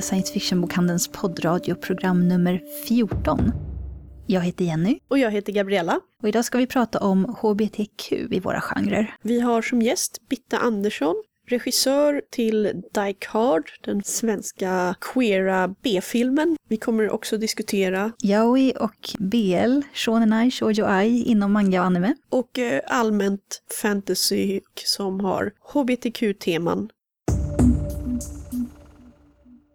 till Science Fiction-bokhandelns poddradioprogram nummer 14. Jag heter Jenny. Och jag heter Gabriella. Och idag ska vi prata om HBTQ i våra genrer. Vi har som gäst Bitta Andersson, regissör till Die Card, den svenska queera B-filmen. Vi kommer också diskutera Yaoi och BL, Shonenai Shoujo Ai inom manga och anime. Och eh, allmänt fantasy som har HBTQ-teman.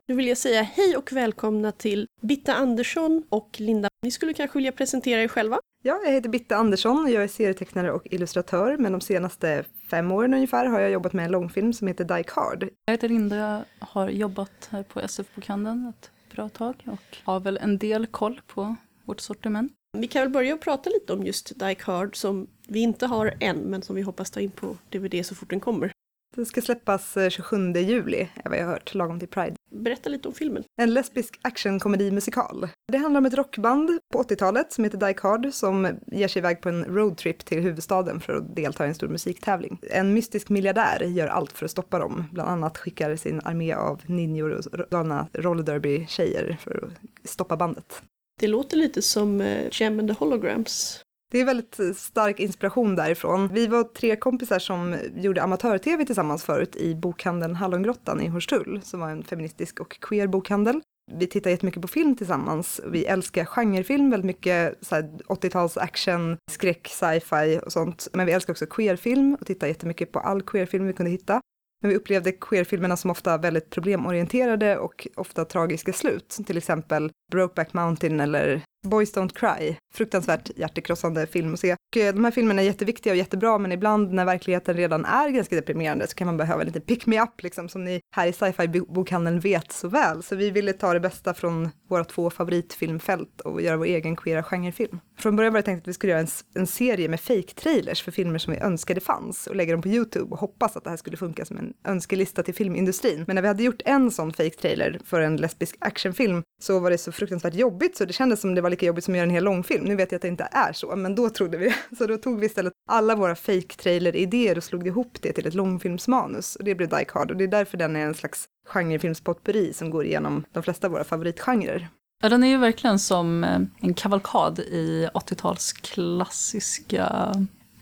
Nu vill jag säga hej och välkomna till Bitta Andersson och Linda. Ni skulle kanske vilja presentera er själva? Ja, jag heter Bitta Andersson och jag är serietecknare och illustratör, men de senaste fem åren ungefär har jag jobbat med en långfilm som heter Die Card. Jag heter Linda, jag har jobbat här på SF-bokhandeln ett bra tag och har väl en del koll på vårt sortiment. Vi kan väl börja och prata lite om just Die Card som vi inte har än, men som vi hoppas ta in på DVD så fort den kommer. Den ska släppas 27 eh, juli, är vad jag har hört, lagom till Pride. Berätta lite om filmen. En lesbisk actionkomedi-musikal. Det handlar om ett rockband på 80-talet som heter Die Card som ger sig iväg på en roadtrip till huvudstaden för att delta i en stor musiktävling. En mystisk miljardär gör allt för att stoppa dem, bland annat skickar sin armé av ninjor och galna rollerderby-tjejer för att stoppa bandet. Det låter lite som uh, Gem and the Holograms. Det är väldigt stark inspiration därifrån. Vi var tre kompisar som gjorde amatör-tv tillsammans förut i bokhandeln Hallongrottan i Hornstull, som var en feministisk och queer bokhandel. Vi tittar jättemycket på film tillsammans. Vi älskar genrefilm väldigt mycket, 80-tals action, skräck, sci-fi och sånt. Men vi älskar också queerfilm och tittar jättemycket på all queerfilm vi kunde hitta. Men vi upplevde queerfilmerna som ofta väldigt problemorienterade och ofta tragiska slut. Till exempel Brokeback Mountain eller Boys Don't Cry, fruktansvärt hjärtekrossande film att se. Och eh, de här filmerna är jätteviktiga och jättebra, men ibland när verkligheten redan är ganska deprimerande så kan man behöva lite pick me up, liksom, som ni här i sci-fi bokhandeln vet så väl. Så vi ville ta det bästa från våra två favoritfilmfält och göra vår egen queera genrefilm. Från början var det tänkt att vi skulle göra en, en serie med fake-trailers för filmer som vi önskade fanns och lägga dem på YouTube och hoppas att det här skulle funka som en önskelista till filmindustrin. Men när vi hade gjort en sån fake-trailer för en lesbisk actionfilm så var det så fruktansvärt jobbigt så det kändes som det var lika jobbigt som att göra en hel långfilm. Nu vet jag att det inte är så, men då trodde vi. Så då tog vi istället alla våra fake-trailer-idéer och slog ihop det till ett långfilmsmanus. Och det blev Die Card och det är därför den är en slags genrefilmspotpurri som går igenom de flesta av våra favoritgenrer. Ja, den är ju verkligen som eh, en kavalkad i 80-tals klassiska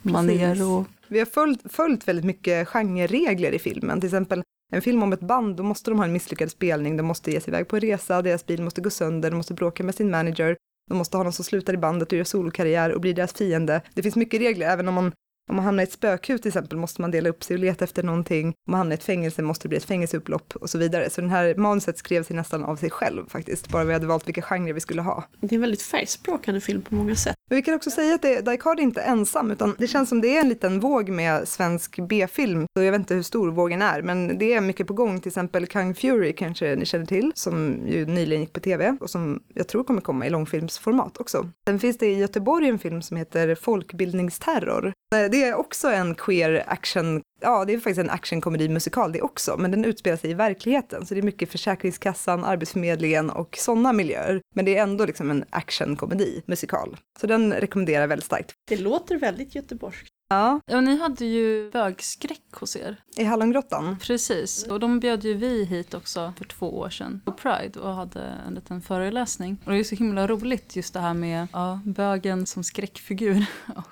manér. Och... Vi har följt, följt väldigt mycket genreregler i filmen, till exempel en film om ett band, då måste de ha en misslyckad spelning, de måste ge sig iväg på en resa, deras bil måste gå sönder, de måste bråka med sin manager, de måste ha någon som slutar i bandet och gör solokarriär och blir deras fiende. Det finns mycket regler, även om man om man hamnar i ett spökhus till exempel måste man dela upp sig och leta efter någonting. Om man hamnar i ett fängelse måste det bli ett fängelseupplopp och så vidare. Så den här manuset skrev sig nästan av sig själv faktiskt, bara vi hade valt vilka genrer vi skulle ha. Det är en väldigt färgspråkande film på många sätt. Men vi kan också säga att det, Die Card är inte ensam, utan det känns som det är en liten våg med svensk B-film. Jag vet inte hur stor vågen är, men det är mycket på gång. Till exempel Kung Fury kanske ni känner till, som ju nyligen gick på tv och som jag tror kommer komma i långfilmsformat också. Sen finns det i Göteborg en film som heter Folkbildningsterror. Det är också en queer action ja, det är faktiskt en actionkomedi musikal det också, men den utspelar sig i verkligheten, så det är mycket Försäkringskassan, Arbetsförmedlingen och sådana miljöer. Men det är ändå liksom en actionkomedi musikal. Så den rekommenderar jag väldigt starkt. Det låter väldigt göteborgskt. Ja. ja, ni hade ju bögskräck hos er. I Hallongrottan. Precis, och de bjöd ju vi hit också för två år sedan på Pride och hade en liten föreläsning. Och det är så himla roligt just det här med ja, bögen som skräckfigur och eh,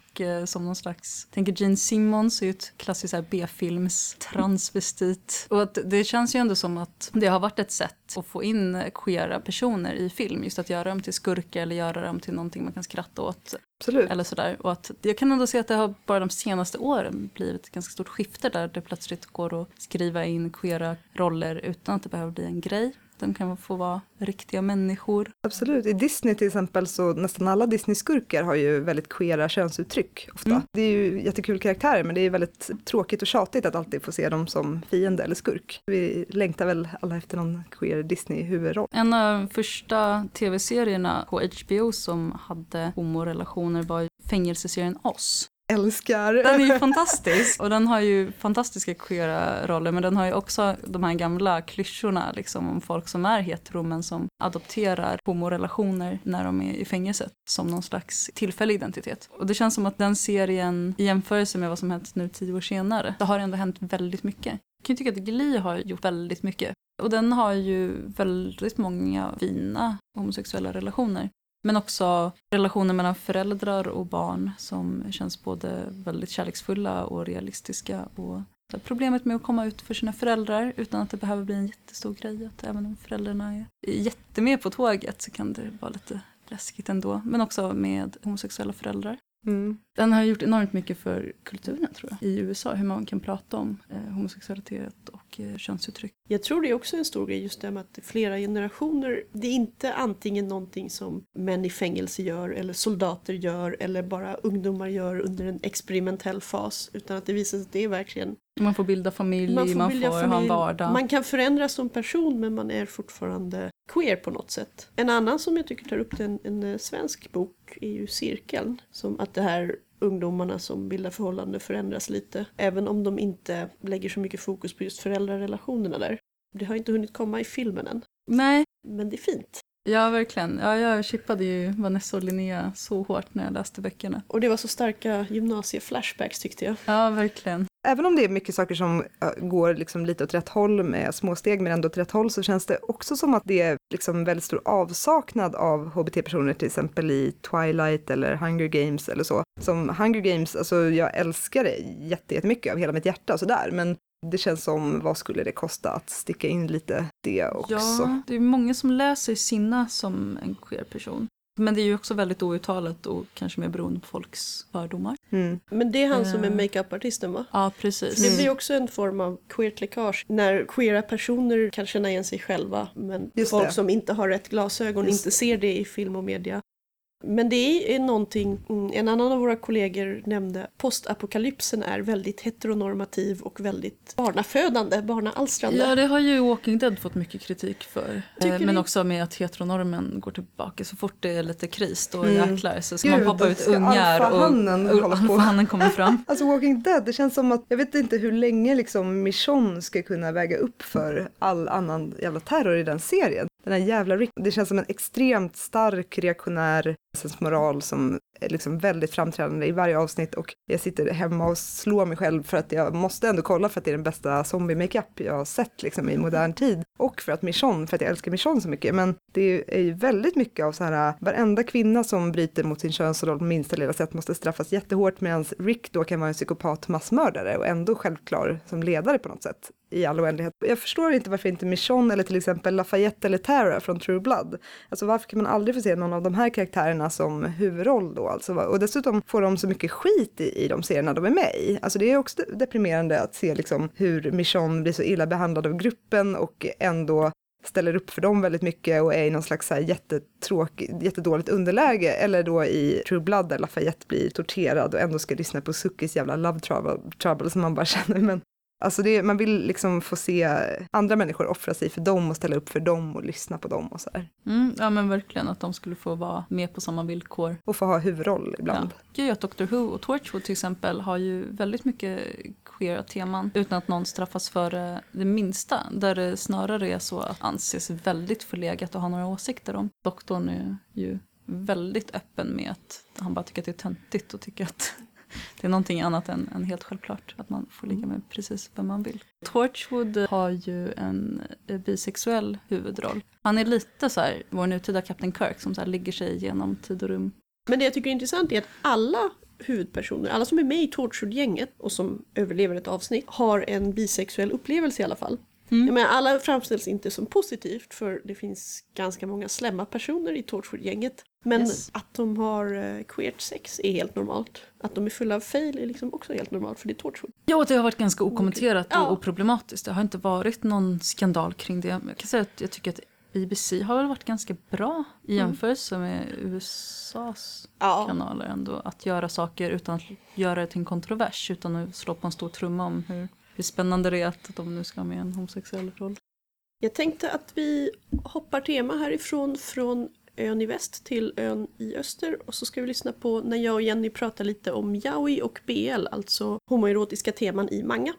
som någon slags, tänker Gene Simmons är ju ett klassiskt B-films transvestit. Och att det känns ju ändå som att det har varit ett sätt att få in queera personer i film, just att göra dem till skurkar eller göra dem till någonting man kan skratta åt. Absolut. Eller sådär. Och att jag kan ändå se att det har bara de senaste åren blivit ett ganska stort skifte där det plötsligt går att skriva in queera roller utan att det behöver bli en grej. De kan få vara riktiga människor. Absolut. I Disney till exempel så nästan alla Disney-skurkar har ju väldigt queera könsuttryck ofta. Mm. Det är ju jättekul karaktärer men det är väldigt tråkigt och tjatigt att alltid få se dem som fiende eller skurk. Vi längtar väl alla efter någon queer Disney-huvudroll. En av de första tv-serierna på HBO som hade homorelationer var fängelseserien Oss älskar. Den är ju fantastisk och den har ju fantastiska queera roller men den har ju också de här gamla klyschorna liksom om folk som är hetero men som adopterar homorelationer när de är i fängelset som någon slags tillfällig identitet. Och det känns som att den serien i jämförelse med vad som hänt nu tio år senare, det har ändå hänt väldigt mycket. Jag kan ju tycka att Glee har gjort väldigt mycket. Och den har ju väldigt många fina homosexuella relationer. Men också relationer mellan föräldrar och barn som känns både väldigt kärleksfulla och realistiska. Och problemet med att komma ut för sina föräldrar utan att det behöver bli en jättestor grej. Att även om föräldrarna är jättemed på tåget så kan det vara lite läskigt ändå. Men också med homosexuella föräldrar. Mm. Den har gjort enormt mycket för kulturen tror jag, i USA. Hur man kan prata om eh, homosexualitet och eh, könsuttryck. Jag tror det är också en stor grej just det med att flera generationer, det är inte antingen någonting som män i fängelse gör eller soldater gör eller bara ungdomar gör under en experimentell fas utan att det visar sig att det är verkligen Man får bilda familj, man man får, får, bilda ha en familj, vardag. man kan förändras som person men man är fortfarande queer på något sätt. En annan som jag tycker tar upp det, en, en eh, svensk bok är ju Cirkeln. Som att det här ungdomarna som bildar förhållande förändras lite. Även om de inte lägger så mycket fokus på just föräldrarelationerna där. Det har inte hunnit komma i filmen än. Nej, Men det är fint. Ja verkligen. Ja, jag chippade ju Vanessa och Linnea så hårt när jag läste böckerna. Och det var så starka gymnasieflashbacks tyckte jag. Ja, verkligen. Även om det är mycket saker som går liksom lite åt rätt håll med små steg men ändå åt rätt håll så känns det också som att det är liksom väldigt stor avsaknad av hbt-personer till exempel i Twilight eller Hunger Games eller så. Som Hunger Games, alltså jag älskar det jätte- jättemycket av hela mitt hjärta och sådär men det känns som vad skulle det kosta att sticka in lite det också. Ja, det är många som läser Sinna som en queer person. Men det är ju också väldigt outtalat och kanske mer beroende på folks fördomar. Mm. Men det är han som är Eh. makeupartisten va? Ja, precis. det blir också en form av queert läckage när queera personer kan känna igen sig själva men Just folk det. som inte har rätt glasögon Just inte ser det i film och media. Men det är någonting, mm, en annan av våra kollegor nämnde, postapokalypsen är väldigt heteronormativ och väldigt barnafödande, barnaalstrande. Ja, det har ju Walking Dead fått mycket kritik för. Tycker Eh, Men ni? också med att heteronormen går tillbaka. Så fort det är lite kris då Mm. jäklar så ska Gud, man poppa ut ungar och, alfahannen och på? alfahannen kommer fram. Alltså Walking Dead, det känns som att jag vet inte hur länge liksom Michonne ska kunna väga upp för all annan jävla terror i den serien. Den här jävla Rick, det känns som en extremt stark reaktionär moral som är liksom väldigt framträdande i varje avsnitt och jag sitter hemma och slår mig själv för att jag måste ändå kolla för att det är den bästa zombie-makeup jag har sett liksom i modern tid och för att Michonne, för att jag älskar Michonne så mycket. Men det är ju väldigt mycket av så här varenda kvinna som bryter mot sin könsroll på minsta lilla sätt måste straffas jättehårt medan Rick då kan vara en psykopat massmördare och ändå självklar som ledare på något sätt i all oändlighet. Jag förstår inte varför inte Michonne eller till exempel Lafayette eller Tara från True Blood. Alltså varför kan man aldrig få se någon av de här karaktärerna som huvudroll då? Alltså, och dessutom får de så mycket skit i, i de serierna de är med i. Alltså det är också deprimerande att se liksom hur Michonne blir så illa behandlad av gruppen och ändå ställer upp för dem väldigt mycket och är i någon slags så här jättetråkig, jättedåligt underläge. Eller då i True Blood där Lafayette blir torterad och ändå ska lyssna på Suckis jävla love trouble, trouble som man bara känner. Men Alltså det, man vill liksom få se andra människor offra sig för dem och ställa upp för dem och lyssna på dem och så här. Mm, ja men verkligen att de skulle få vara med på samma villkor. Och få ha huvudroll ibland. Ja. Tycker att Doctor Who och Torchwood till exempel har ju väldigt mycket queera teman utan att någon straffas för eh, det minsta. Där det snarare är så att anses väldigt förlegat att ha några åsikter om. Doktorn är ju väldigt öppen med att han bara tycker att det är töntigt och tycker att det är någonting annat än, än helt självklart att man får ligga med precis vem man vill. Torchwood har ju en eh, bisexuell huvudroll. Han är lite så här vår nutida Captain Kirk som så här ligger sig genom tid och rum. Men det jag tycker är intressant är att alla huvudpersoner, alla som är med i Torchwood-gänget och som överlever ett avsnitt, har en bisexuell upplevelse i alla fall. Mm. Jag menar, alla framställs inte som positivt för det finns ganska många slemma personer i Torchwood-gänget. Men Yes. att de har eh, queert sex är helt normalt. Att de är fulla av fail är liksom också helt normalt för det är Torchwood. Ja, det har varit ganska okommenterat Ja. och oproblematiskt. Det har inte varit någon skandal kring det. Jag kan säga att jag tycker att BBC har väl varit ganska bra i jämförelse med USAs Ja. kanaler ändå. Att göra saker utan att göra det till en kontrovers. Utan att slå på en stor trumma om hur, hur spännande det är att de nu ska ha med en homosexuell roll. Jag tänkte att vi hoppar tema härifrån från ön i väst till ön i öster och så ska vi lyssna på när jag och Jenny pratar lite om yaoi och BL, alltså homoerotiska teman i manga.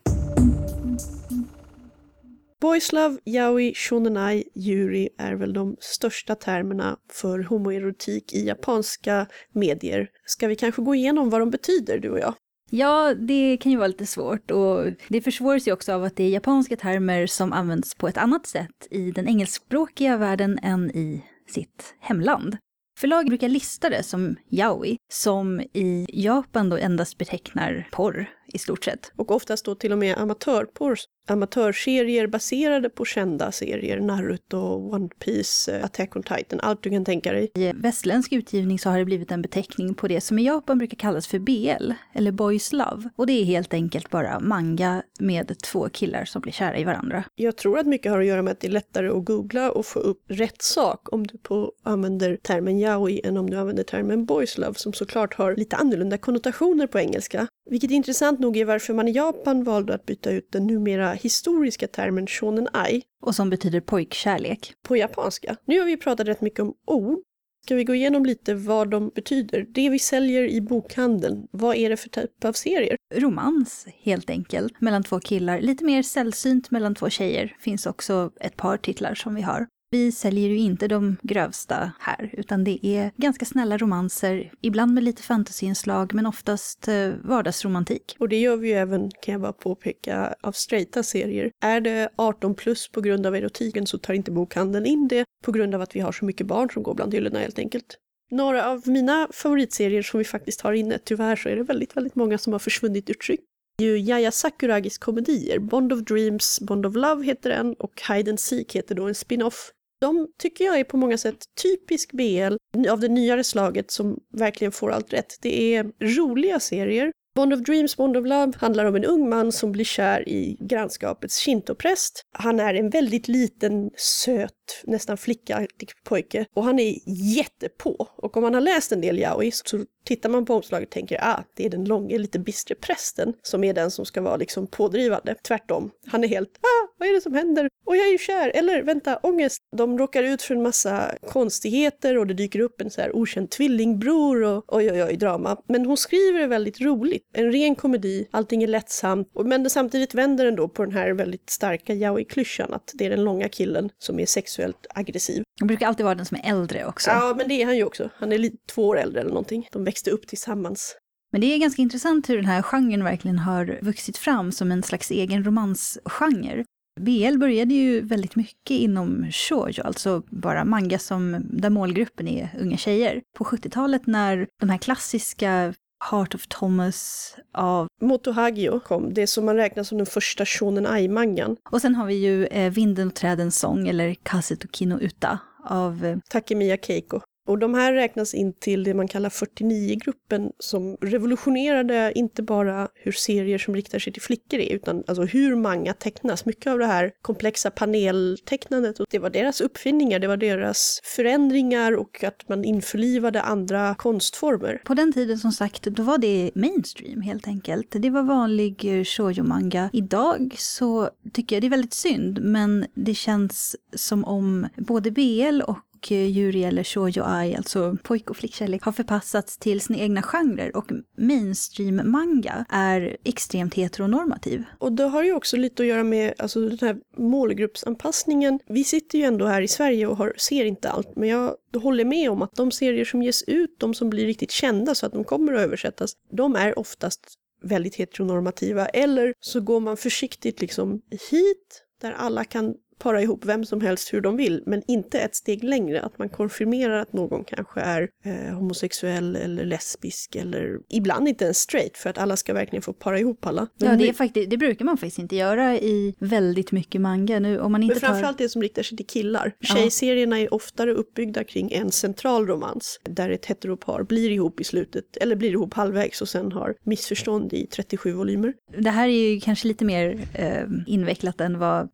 Boys love, yaoi, shonenai, yuri är väl de största termerna för homoerotik i japanska medier. Ska vi kanske gå igenom vad de betyder, du och jag? Ja, det kan ju vara lite svårt och det försvåras ju också av att det är japanska termer som används på ett annat sätt i den engelskspråkiga världen än i sitt hemland. Förlag brukar lista det som yaoi, som i Japan då endast betecknar porr i stort sett. Och oftast då till och med amatörporr. Amatörserier baserade på kända serier, Naruto, One Piece, eh, Attack on Titan, allt du kan tänka dig. I västländsk utgivning så har det blivit en beteckning på det som i Japan brukar kallas för BL, eller Boys Love. Och det är helt enkelt bara manga med två killar som blir kära i varandra. Jag tror att mycket har att göra med att det är lättare att googla och få upp rätt sak om du på, använder termen yaoi än om du använder termen boys love som såklart har lite annorlunda konnotationer på engelska. Vilket intressant nog är varför man i Japan valde att byta ut den numera historiska termen shonen ai Och som betyder pojkkärlek. på japanska. Nu har vi pratat rätt mycket om ord. Ska vi gå igenom lite vad de betyder? Det vi säljer i bokhandeln, vad är det för typ av serier? Romans, helt enkelt, mellan två killar. Lite mer sällsynt mellan två tjejer. Finns också ett par titlar som vi har. Vi säljer ju inte de grövsta här, utan det är ganska snälla romanser, ibland med lite fantasyinslag, men oftast eh, vardagsromantik. Och det gör vi ju även, kan jag bara påpeka, av straighta serier. Är det 18 plus på grund av erotiken så tar inte bokhandeln in det på grund av att vi har så mycket barn som går bland hyllorna helt enkelt. Några av mina favoritserier som vi faktiskt har inne, tyvärr så är det väldigt, väldigt många som har försvunnit ur tryck. Det är ju Yaya Sakuragis komedier, Bond of Dreams, Bond of Love heter den och Hide and Seek heter då en spin-off. De tycker jag är på många sätt typisk BL av det nyare slaget som verkligen får allt rätt. Det är roliga serier. Bond of Dreams, Bond of Love handlar om en ung man som blir kär i grannskapets shintopräst. Han är en väldigt liten, söt, nästan flickaktig liksom pojke och han är jättepå. Och om man har läst en del yaoi så tittar man på omslaget och tänker ah, det är den långe, lite bistre prästen som är den som ska vara liksom pådrivande. Tvärtom, han är helt ah, vad är det som händer? Och jag är ju kär, eller vänta, ångest. De råkar ut för en massa konstigheter och det dyker upp en så här okänd tvillingbror och oj oj oj drama. Men hon skriver det väldigt roligt, en ren komedi, allting är lättsamt. Men samtidigt vänder den då på den här väldigt starka yaoi-klyschan att det är den långa killen som är sexuellt aggressiv. Det brukar alltid vara den som är äldre också. Ja, men det är han ju också. Han är lite två år äldre eller någonting. De växte upp tillsammans. Men det är ganska intressant hur den här genren verkligen har vuxit fram som en slags egen romansgenre. BL började ju väldigt mycket inom shoujo, alltså bara manga som, där målgruppen är unga tjejer. På 70-talet när de här klassiska Heart of Thomas av... Moto Hagio kom, det som man räknar som den första shonen ai-mangan. Och sen har vi ju eh, Vinden och trädens sång, eller Kaseto Kino Uta, av eh, Takemiya Keiko. Och de här räknas in till det man kallar 49-gruppen som revolutionerade inte bara hur serier som riktar sig till flickor är, utan alltså hur manga tecknas. Mycket av det här komplexa paneltecknandet, och det var deras uppfinningar, det var deras förändringar och att man införlivade andra konstformer. På den tiden som sagt, då var det mainstream helt enkelt. Det var vanlig shoujo-manga. Idag så tycker jag det är väldigt synd, men det känns som om både BL och och Yuri eller shoujo ai, alltså pojk och flickkärlek, har förpassats till sina egna genrer och mainstream-manga är extremt heteronormativ. Och det har ju också lite att göra med alltså, den här målgruppsanpassningen. Vi sitter ju ändå här i Sverige och har, ser inte allt, men jag håller med om att de serier som ges ut, de som blir riktigt kända så att de kommer att översättas, de är oftast väldigt heteronormativa. Eller så går man försiktigt liksom hit, där alla kan para ihop vem som helst hur de vill, men inte ett steg längre. Att man konfirmerar att någon kanske är eh, homosexuell eller lesbisk eller ibland inte ens straight för att alla ska verkligen få para ihop alla. Men Ja, det, är faktiskt, det brukar man faktiskt inte göra i väldigt mycket manga nu. Om man inte Men tar... framförallt det som riktar sig till killar. Ja. Tjejserierna är oftare uppbyggda kring en central romans där ett heteropar blir ihop i slutet, eller blir ihop halvvägs och sen har missförstånd i 37 volymer. Det här är ju kanske lite mer eh, invecklat än vad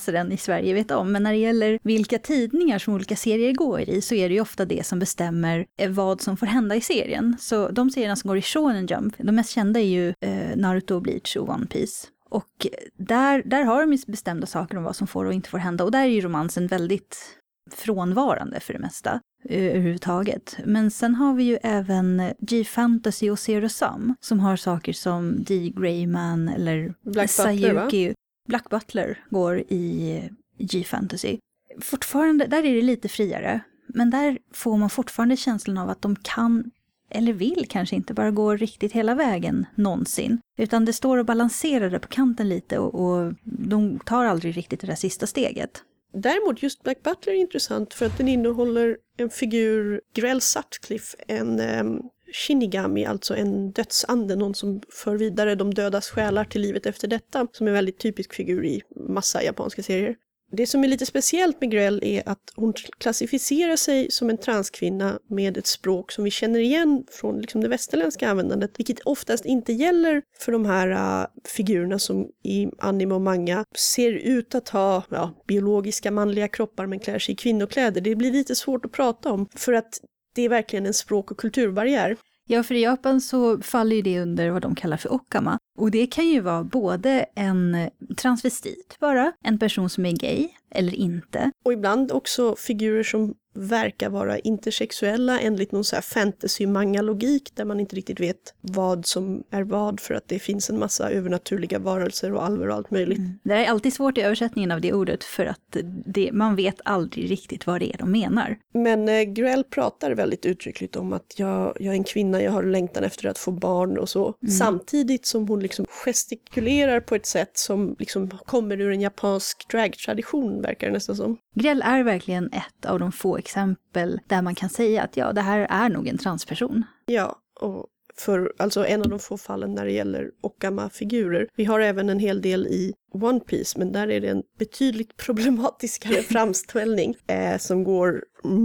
medelläsaren i Sverige vet om. Men när det gäller vilka tidningar som olika serier går i så är det ju ofta det som bestämmer eh, vad som får hända i serien. Så de serierna som går i Shonen Jump, de mest kända är ju eh, Naruto, Bleach och One Piece. Och där, där har de ju bestämda saker om vad som får och inte får hända. Och där är ju romansen väldigt frånvarande för det mesta eh, överhuvudtaget. Men sen har vi ju även G-fantasy och Zero Sum som har saker som D. Greyman eller Black? Sayuki. Black Butler går i G-fantasy. Fortfarande, där är det lite friare. Men där får man fortfarande känslan av att de kan eller vill kanske inte bara gå riktigt hela vägen någonsin. Utan det står och balanserar där på kanten lite och, och de tar aldrig riktigt det där sista steget. Däremot just Black Butler är intressant för att den innehåller en figur, Grell Sutcliffe, en um, Shinigami, alltså en dödsande, någon som för vidare de dödas själar till livet efter detta, som är en väldigt typisk figur i massa japanska serier. Det som är lite speciellt med Grell är att hon klassificerar sig som en transkvinna med ett språk som vi känner igen från liksom det västerländska användandet, vilket oftast inte gäller för de här uh, figurerna som i anime och manga ser ut att ha ja, biologiska manliga kroppar men klär sig i kvinnokläder. Det blir lite svårt att prata om för att det är verkligen en språk och kulturbarriär. Ja, för i Japan så faller ju det under vad de kallar för okama. Och det kan ju vara både en transvestit bara, en person som är gay eller inte. Och ibland också figurer som verkar vara intersexuella enligt någon så här fantasy-manga-logik där man inte riktigt vet vad som är vad för att det finns en massa övernaturliga varelser och alver och allt möjligt. Mm. Det är alltid svårt i översättningen av det ordet för att det, man vet aldrig riktigt vad det är de menar. Men eh, Grell pratar väldigt uttryckligt om att jag, jag är en kvinna, jag har längtan efter att få barn och så. Mm. Samtidigt som hon liksom gestikulerar på ett sätt som liksom kommer ur en japansk dragtradition verkar det nästan som. Grell är verkligen ett av de få exempel där man kan säga att ja, det här är nog en transperson. Ja, och för alltså en av de få fallen när det gäller Okama-figurer. Vi har även en hel del i One Piece, men där är det en betydligt problematiskare framställning eh, som går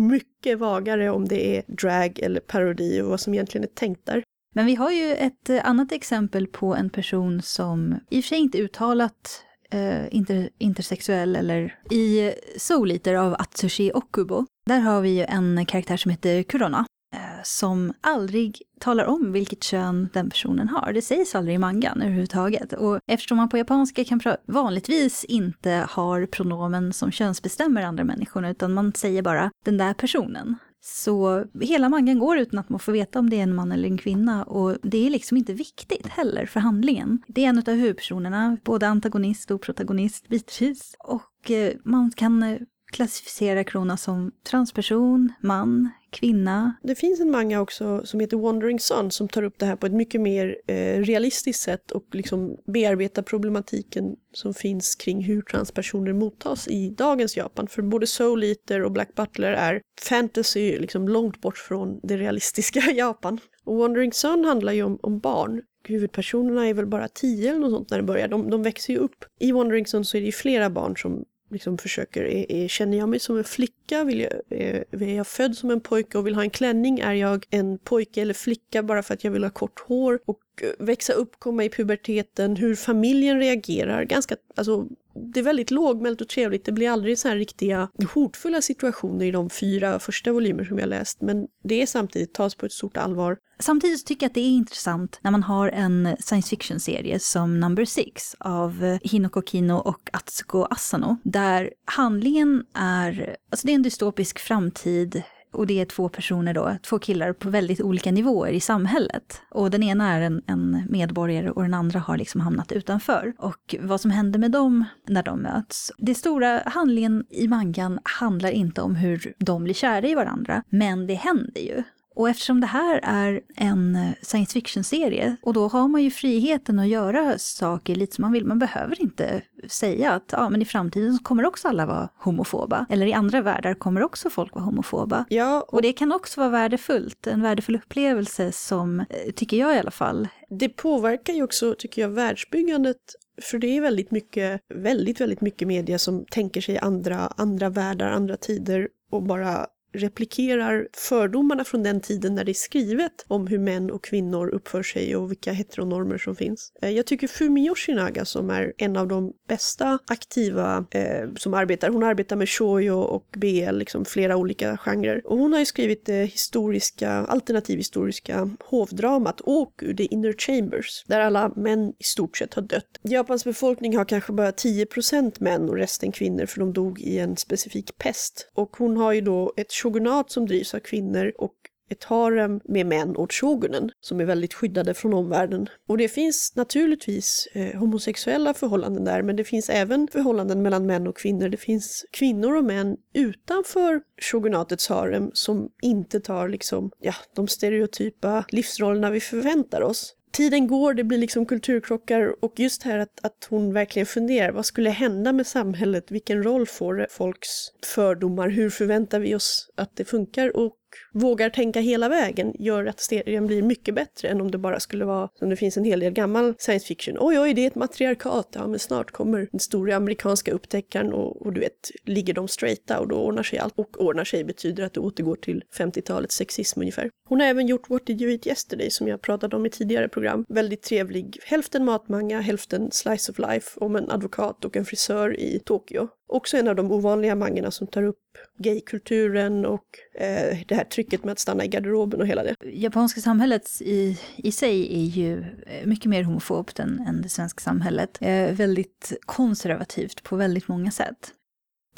mycket vagare om det är drag eller parodi och vad som egentligen är tänkt där. Men vi har ju ett annat exempel på en person som i och för sig inte uttalat eh, Eh, inter, intersexuell eller i Soul Eater av Atsushi Okubo. Där har vi ju en karaktär som heter Kurona eh, som aldrig talar om vilket kön den personen har. Det sägs aldrig i mangan överhuvudtaget. Och eftersom man på japanska kan vanligtvis inte har pronomen som könsbestämmer andra människor, utan man säger bara den där personen. Så hela mangen går utan att man får veta om det är en man eller en kvinna och det är liksom inte viktigt heller för handlingen. Det är en av huvudpersonerna, både antagonist och protagonist bitvis. Och eh, man kan eh, klassificera Krona som transperson, man, kvinna. Det finns en manga också som heter Wandering Sun som tar upp det här på ett mycket mer eh, realistiskt sätt och liksom bearbetar problematiken som finns kring hur transpersoner mottas i dagens Japan. För både Soul Eater och Black Butler är fantasy liksom långt bort från det realistiska Japan. Och Wandering Sun handlar ju om, om barn huvudpersonerna är väl bara tio eller något sånt när det börjar. De, de växer ju upp. I Wandering Sun så är det ju flera barn som liksom försöker, är, är, känner jag mig som en flicka? Vill jag, är, är jag född som en pojke och vill ha en klänning? Är jag en pojke eller flicka bara för att jag vill ha kort hår? Och eh, växa upp, komma i puberteten, hur familjen reagerar. Ganska, alltså, det är väldigt lågmält och trevligt. Det blir aldrig så här riktiga hotfulla situationer i de fyra första volymer som jag läst. Men det är samtidigt tas på ett stort allvar. Samtidigt tycker jag att det är intressant när man har en science fiction-serie som Number Six av Hinoko Kino och Atsuko Asano. Där handlingen är, alltså det är en dystopisk framtid och det är två personer då, två killar på väldigt olika nivåer i samhället. Och den ena är en, en, medborgare och den andra har liksom hamnat utanför. Och vad som händer med dem när de möts. Det stora handlingen i mangan handlar inte om hur de blir kära i varandra, men det händer ju. Och eftersom det här är en eh, science fiction-serie, och då har man ju friheten att göra saker lite som man vill. Man behöver inte säga att ja, men i framtiden kommer också alla vara homofoba. Eller i andra världar kommer också folk vara homofoba. Ja, och... och det kan också vara värdefullt, en värdefull upplevelse som, eh, tycker jag i alla fall. Det påverkar ju också, tycker jag, världsbyggandet för det är väldigt mycket, väldigt, väldigt mycket media som tänker sig andra, andra världar, andra tider och bara replikerar fördomarna från den tiden när det är skrivet om hur män och kvinnor uppför sig och vilka heteronormer som finns. Eh, jag tycker Fumi Yoshinaga som är en av de bästa aktiva eh, som arbetar, hon arbetar med shoujo och BL, liksom flera olika genrer. Och hon har ju skrivit det historiska, alternativhistoriska hovdramat Oku, The Inner Chambers, där alla män i stort sett har dött. Japans befolkning har kanske bara 10% män och resten kvinnor för de dog i en specifik pest. Och hon har ju då ett shogunat som drivs av kvinnor och ett harem med män åt shogunen som är väldigt skyddade från omvärlden. Och det finns naturligtvis eh, homosexuella förhållanden där men det finns även förhållanden mellan män och kvinnor. Det finns kvinnor och män utanför shogunatets harem som inte tar liksom, ja, de stereotypa livsrollerna vi förväntar oss tiden går, det blir liksom kulturkrockar och just här att, att hon verkligen funderar, vad skulle hända med samhället? Vilken roll får folks fördomar? Hur förväntar vi oss att det funkar? Och vågar tänka hela vägen gör att serien blir mycket bättre än om det bara skulle vara, som det finns en hel del gammal science fiction, oj oj det är ett matriarkat, ja men snart kommer den stora amerikanska upptäckaren och, och du vet, ligger de straighta och då ordnar sig allt. Och ordnar sig betyder att det återgår till 50-talets sexism ungefär. Hon har även gjort What Did You Eat Yesterday som jag pratade om i tidigare program. Väldigt trevlig, hälften matmanga, hälften slice of life om en advokat och en frisör i Tokyo. Också en av de ovanliga mangorna som tar upp gaykulturen och eh, det här trycket med att stanna i garderoben och hela det. Japanska samhället i, i sig är ju eh, mycket mer homofobt än, än det svenska samhället. Eh, väldigt konservativt på väldigt många sätt.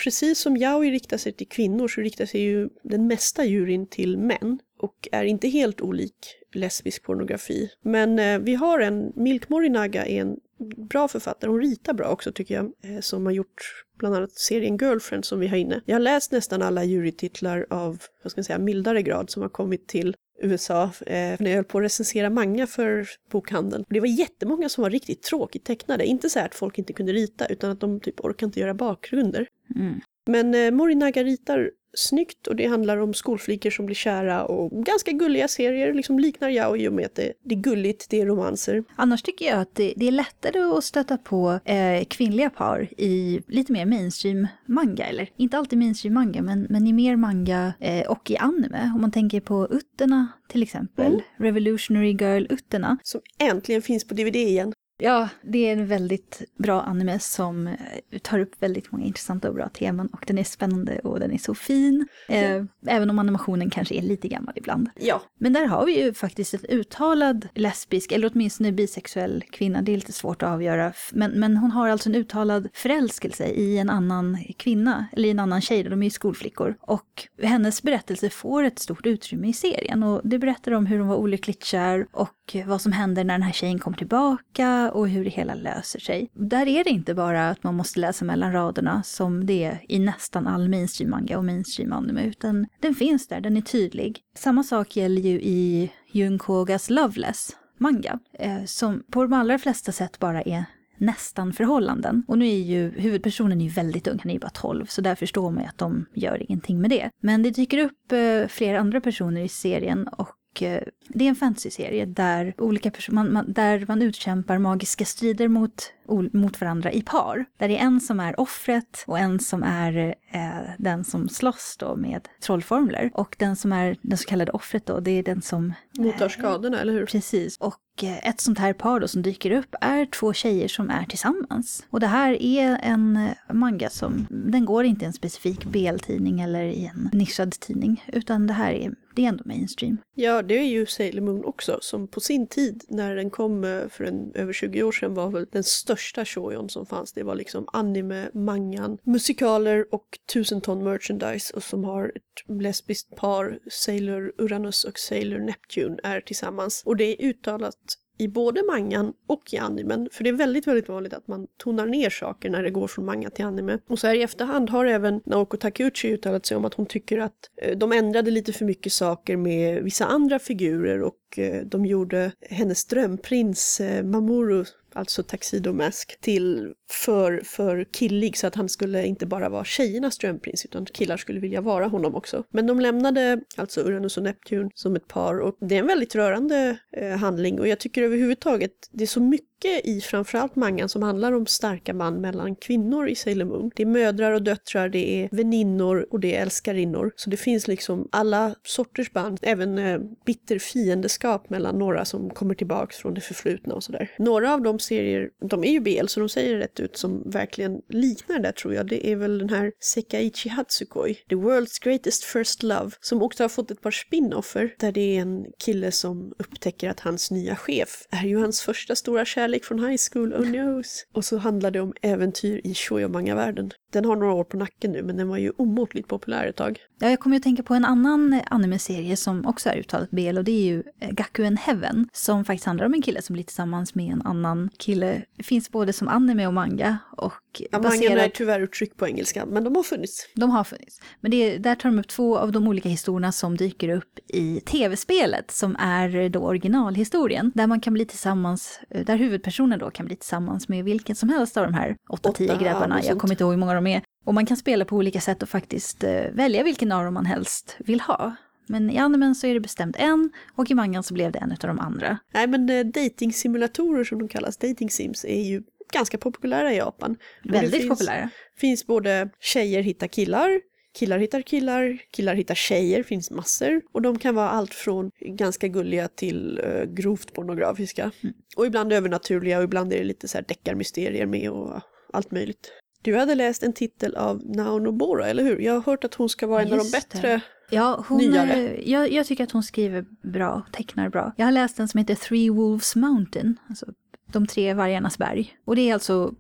Precis som yaoi riktar sig till kvinnor så riktar sig ju den mesta juryn till män och är inte helt olik lesbisk pornografi. Men eh, vi har en, Milk Morinaga är en bra författare, hon ritar bra också tycker jag, eh, som har gjort bland annat serien Girlfriend som vi har inne. Jag har läst nästan alla jurytitlar av, vad ska jag säga, mildare grad som har kommit till USA eh, när jag höll på att recensera manga för bokhandeln. Det var jättemånga som var riktigt tråkigt tecknade. Inte så att folk inte kunde rita utan att de typ orkar inte göra bakgrunder. Mm. Men eh, Morinaga ritar snyggt och det handlar om skolflickor som blir kära och ganska gulliga serier, liksom liknar jag i och med att det, det är gulligt, det är romanser. Annars tycker jag att det, det är lättare att stöta på eh, kvinnliga par i lite mer mainstream manga, eller inte alltid mainstream manga, men, men i mer manga eh, och i anime. Om man tänker på Utterna till exempel, Mm. Revolutionary Girl Utterna. Som äntligen finns på DVD igen. Ja, det är en väldigt bra anime som eh, tar upp väldigt många intressanta och bra teman och den är spännande och den är så fin. Eh, även om animationen kanske är lite gammal ibland. Ja. Men där har vi ju faktiskt ett uttalad lesbisk, eller åtminstone bisexuell kvinna, det är lite svårt att avgöra. Men, men hon har alltså en uttalad förälskelse i en annan kvinna, eller i en annan tjej, de är ju skolflickor. Och hennes berättelse får ett stort utrymme i serien och det berättar om hur hon var olyckligt kär och vad som händer när den här tjejen kommer tillbaka och hur det hela löser sig. Där är det inte bara att man måste läsa mellan raderna som det är i nästan all mainstream manga och mainstream anime, utan den finns där, den är tydlig. Samma sak gäller ju i Junkogas Loveless manga, eh, som på de allra flesta sätt bara är nästan förhållanden. Och nu är ju huvudpersonen är ju väldigt ung, han är ju bara 12, så där förstår man ju att de gör ingenting med det. Men det dyker upp eh, flera andra personer i serien och eh, det är en fantasyserie där, olika man, man, där man utkämpar magiska strider mot, mot varandra i par. Där det är en som är offret och en som är eh, den som slåss då med trollformler. Och den som är den så kallade offret då, det är den som Motar skadorna, eller hur? Precis. Och eh, ett sånt här par då som dyker upp är två tjejer som är tillsammans. Och det här är en eh, manga som, den går inte i en specifik BL-tidning eller i en nischad tidning, utan det här är, det är ändå mainstream. Ja, det är ju Sailor Moon också, som på sin tid, när den kom eh, för en, över 20 år sedan, var väl den största shoyon som fanns. Det var liksom anime, mangan, musikaler och tusen ton merchandise och som har ett lesbiskt par, Sailor Uranus och Sailor Neptune, är tillsammans. Och det är uttalat i både mangan och i animen. För det är väldigt, väldigt vanligt att man tonar ner saker när det går från manga till anime. Och så här i efterhand har även Naoko Takeuchi uttalat sig om att hon tycker att eh, de ändrade lite för mycket saker med vissa andra figurer och eh, de gjorde hennes drömprins eh, Mamoru alltså Taxidomask, till för, för killig så att han skulle inte bara vara tjejernas drömprins utan killar skulle vilja vara honom också. Men de lämnade alltså Uranus och Neptun som ett par och det är en väldigt rörande eh, handling och jag tycker överhuvudtaget det är så mycket i framförallt mangan som handlar om starka band mellan kvinnor i Sailor Moon. Det är mödrar och döttrar, det är väninnor och det är älskarinnor. Så det finns liksom alla sorters band, även eh, bitter fiendeskap mellan några som kommer tillbaks från det förflutna och sådär. Några av de serier, de är ju BL så de säger rätt ut, som verkligen liknar det tror jag, det är väl den här Sekaichi Hatsukoi, The World's Greatest First Love, som också har fått ett par spin-offer där det är en kille som upptäcker att hans nya chef är ju hans första stora kärlek kärlek från high school, oh knows. Och så handlar det om äventyr i shoujo-manga-världen. Den har några år på nacken nu, men den var ju omåttligt populär ett tag. Ja, jag kommer ju att tänka på en annan anime-serie som också är uttalat BL och det är ju eh, Gakuen Heaven som faktiskt handlar om en kille som blir tillsammans med en annan kille. Det finns både som anime och manga och Ja, mangan är tyvärr uttryckt på engelska, men de har funnits. De har funnits. Men det, är- där tar de upp två av de olika historierna som dyker upp i tv-spelet som är då originalhistorien. Där man kan bli tillsammans, eh, där huvudpersonen då kan bli tillsammans med vilken som helst av de här 8-10 Åtta, grabbarna. Jag kommer inte ihåg hur många de är. Och man kan spela på olika sätt och faktiskt eh, välja vilken av dem man helst vill ha. Men i animen så är det bestämt en och i mangan så blev det en av de andra. Nej, men eh, dating-simulatorer som de kallas, dating sims, är ju ganska populära i Japan. Väldigt finns, populära. finns både tjejer hittar killar, killar hittar killar, killar hittar tjejer, finns massor. Och de kan vara allt från ganska gulliga till eh, grovt pornografiska. Och ibland övernaturliga och ibland är det lite så här deckarmysterier med och allt möjligt. Du hade läst en titel av Nao Nobora, eller hur? Jag har hört att hon ska vara en av de det. bättre. Ja, hon, Nyare. eh, jag, jag tycker att hon skriver bra, tecknar bra. Jag har läst en som heter Three Wolves Mountain, alltså De tre vargarnas berg. Och det är alltså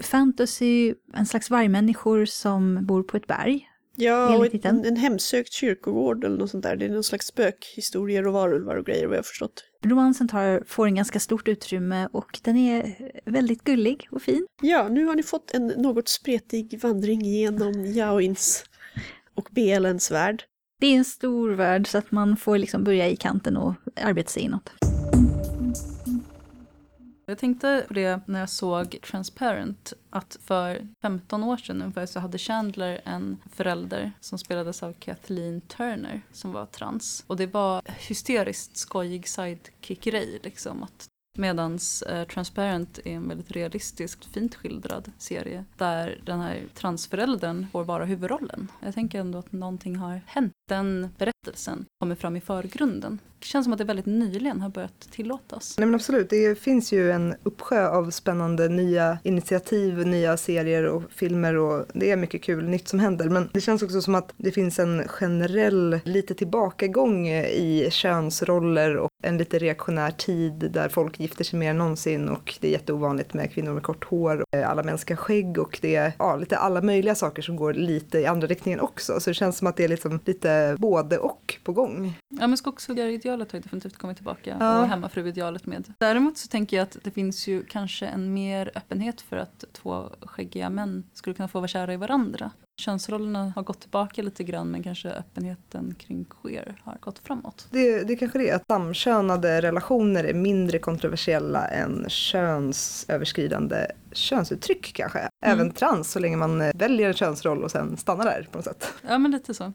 fantasy, en slags vargmänniskor som bor på ett berg. Ja, och ett, en, en hemsökt kyrkogård eller något sånt där. Det är någon slags spökhistorier och varulvar och grejer vad jag har förstått. Romansen tar, får en ganska stort utrymme och den är väldigt gullig och fin. Ja, nu har ni fått en något spretig vandring genom Yaoins och BLNs värld. Det är en stor värld så att man får liksom börja i kanten och arbeta sig inåt. Jag tänkte på det när jag såg Transparent, att för 15 år sedan ungefär så hade Chandler en förälder som spelades av Kathleen Turner som var trans. Och det var hysteriskt skojig sidekick-grej liksom. Att Medans eh, Transparent är en väldigt realistiskt fint skildrad serie där den här transföräldern får vara huvudrollen. Jag tänker ändå att någonting har hänt. Den berättelsen kommer fram i förgrunden. Det känns som att det väldigt nyligen har börjat tillåtas. Nej men absolut, det finns ju en uppsjö av spännande nya initiativ, nya serier och filmer och det är mycket kul nytt som händer. Men det känns också som att det finns en generell lite tillbakagång i könsroller och en lite reaktionär tid där folk gifter sig mer än någonsin och det är jätteovanligt med kvinnor med kort hår, och eh, alla män ska skägg och det är ja, lite alla möjliga saker som går lite i andra riktningen också. Så det känns som att det är liksom lite både och på gång. Ja men skogshuggaриdealet har ju definitivt kommit tillbaka Ja. och hemmafruidealet med. Däremot så tänker jag att det finns ju kanske en mer öppenhet för att två skäggiga män skulle kunna få vara kära i varandra. Könsrollerna har gått tillbaka lite grann men kanske öppenheten kring queer har gått framåt. Det, det kanske det är, att samkönade relationer är mindre kontroversiella än könsöverskridande könsuttryck kanske. Även trans så länge man väljer en könsroll och sen stannar där på något sätt. Ja men lite så.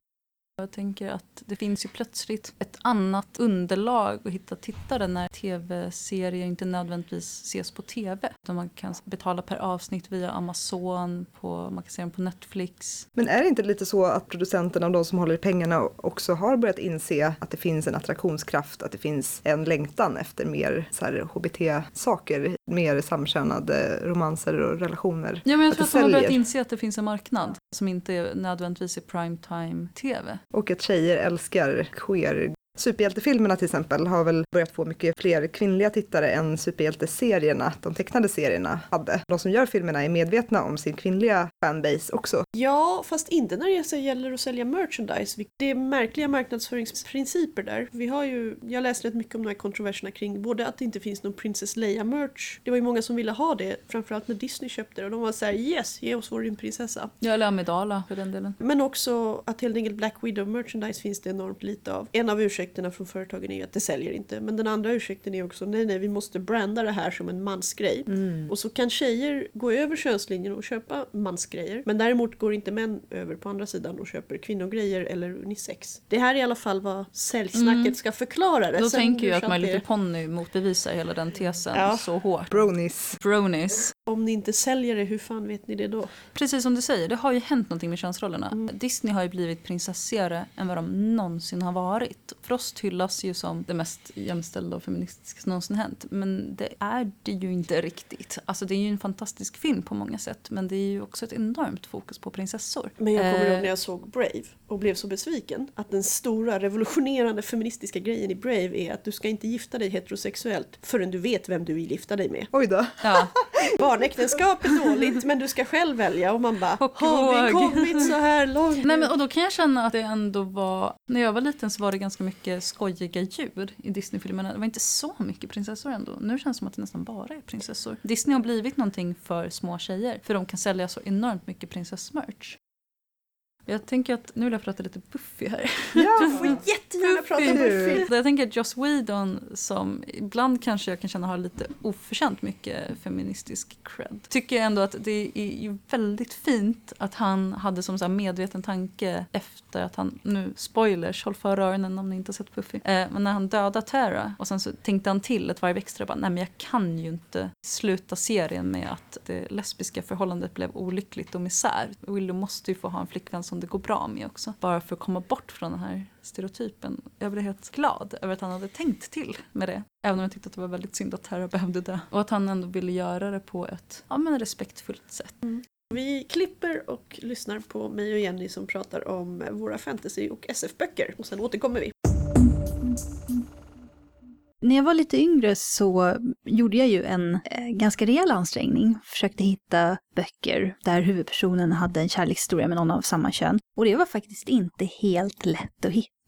Jag tänker att det finns ju plötsligt ett annat underlag att hitta tittare när tv-serier inte nödvändigtvis ses på tv. Utan man kan betala per avsnitt via Amazon, på, man kan se dem på Netflix. Men är det inte lite så att producenterna och de som håller i pengarna också har börjat inse att det finns en attraktionskraft, att det finns en längtan efter mer så här HBT-saker, mer samkönade romanser och relationer? Ja, men jag Att tror det att de har börjat inse att det finns en marknad som inte nödvändigtvis är primetime-tv. Och att tjejer älskar queer. Superhjältefilmerna till exempel har väl börjat få mycket fler kvinnliga tittare än superhjälteserierna, de tecknade serierna, hade. De som gör filmerna är medvetna om sin kvinnliga fanbase också. Ja, fast inte när det gäller att sälja merchandise. Det är märkliga marknadsföringsprinciper där. Vi har ju, jag läste rätt mycket om de här kontroverserna kring både att det inte finns någon Princess Leia-merch. Det var ju många som ville ha det, framförallt när Disney köpte det. Och de var så här: yes, ge oss vår rymdprinsessa. Ja, eller Amidala för den delen. Men också att helt enkelt Black Widow merchandise finns det enormt lite av. En av ursäkterna från företagen är att det säljer inte. Men den andra ursäkten är också nej, nej, vi måste branda det här som en mansgrej. Och så kan tjejer gå över könslinjen och köpa mansgrejer. Men däremot går inte män över på andra sidan och köper kvinnogrejer eller unisex. Det här är i alla fall vad säljsnacket ska förklara det. Då Sen tänker jag att det är- Little Pony motbevisar hela den tesen Ja. så hårt. Bronies. Bronies. Om ni inte säljer det, hur fan vet ni det då? Precis som du säger, det har ju hänt någonting med könsrollerna. Mm. Disney har ju blivit prinsessigare än vad de någonsin har varit. Frost hyllas ju som det mest jämställda och feministiska som någonsin hänt. Men det är det ju inte riktigt. Alltså det är ju en fantastisk film på många sätt. Men det är ju också ett enormt fokus på prinsessor. Men jag kommer Eh, ihåg när jag såg Brave och blev så besviken att den stora revolutionerande feministiska grejen i Brave är att du ska inte gifta dig heterosexuellt förrän du vet vem du vill gifta dig med. Oj då. Ja, Barnäktenskap är dåligt men du ska själv välja och man bara Och har vi våg." kommit så här långt? Nej, men, och då kan jag känna att det ändå var... När jag var liten så var det ganska mycket skojiga djur i Disneyfilmerna. Det var inte så mycket prinsessor ändå. Nu känns det som att det nästan bara är prinsessor. Disney har blivit någonting för små tjejer. För de kan sälja så enormt mycket prinsessmerch. Jag tänker att nu vill jag prata lite Buffy här. Ja. Du får jättegärna prata om Buffy. Jag tänker att Joss Whedon som ibland kanske jag kan känna har lite oförtjänt mycket feministisk cred. Tycker jag ändå att det är ju väldigt fint att han hade som så här medveten tanke efter att han, nu spoilers, håll för öronen om ni inte har sett Buffy. Eh, men när han dödade Tara och sen så tänkte han till ett varv extra bara, nej men jag kan ju inte sluta serien med att det lesbiska förhållandet blev olyckligt och misär. Willow måste ju få ha en flickvän som det går bra med också. Bara för att komma bort från den här stereotypen. Jag blev helt glad över att han hade tänkt till med det. Även om jag tyckte att det var väldigt synd att Tara behövde dö. Och att han ändå ville göra det på ett ja, men respektfullt sätt. Mm. Vi klipper och lyssnar på mig och Jenny som pratar om våra fantasy och SF-böcker och sen återkommer vi. När jag var lite yngre så gjorde jag ju en eh, ganska rejäl ansträngning. Försökte hitta böcker där huvudpersonen hade en kärlekshistoria med någon av samma kön. Och det var faktiskt inte helt lätt att hitta.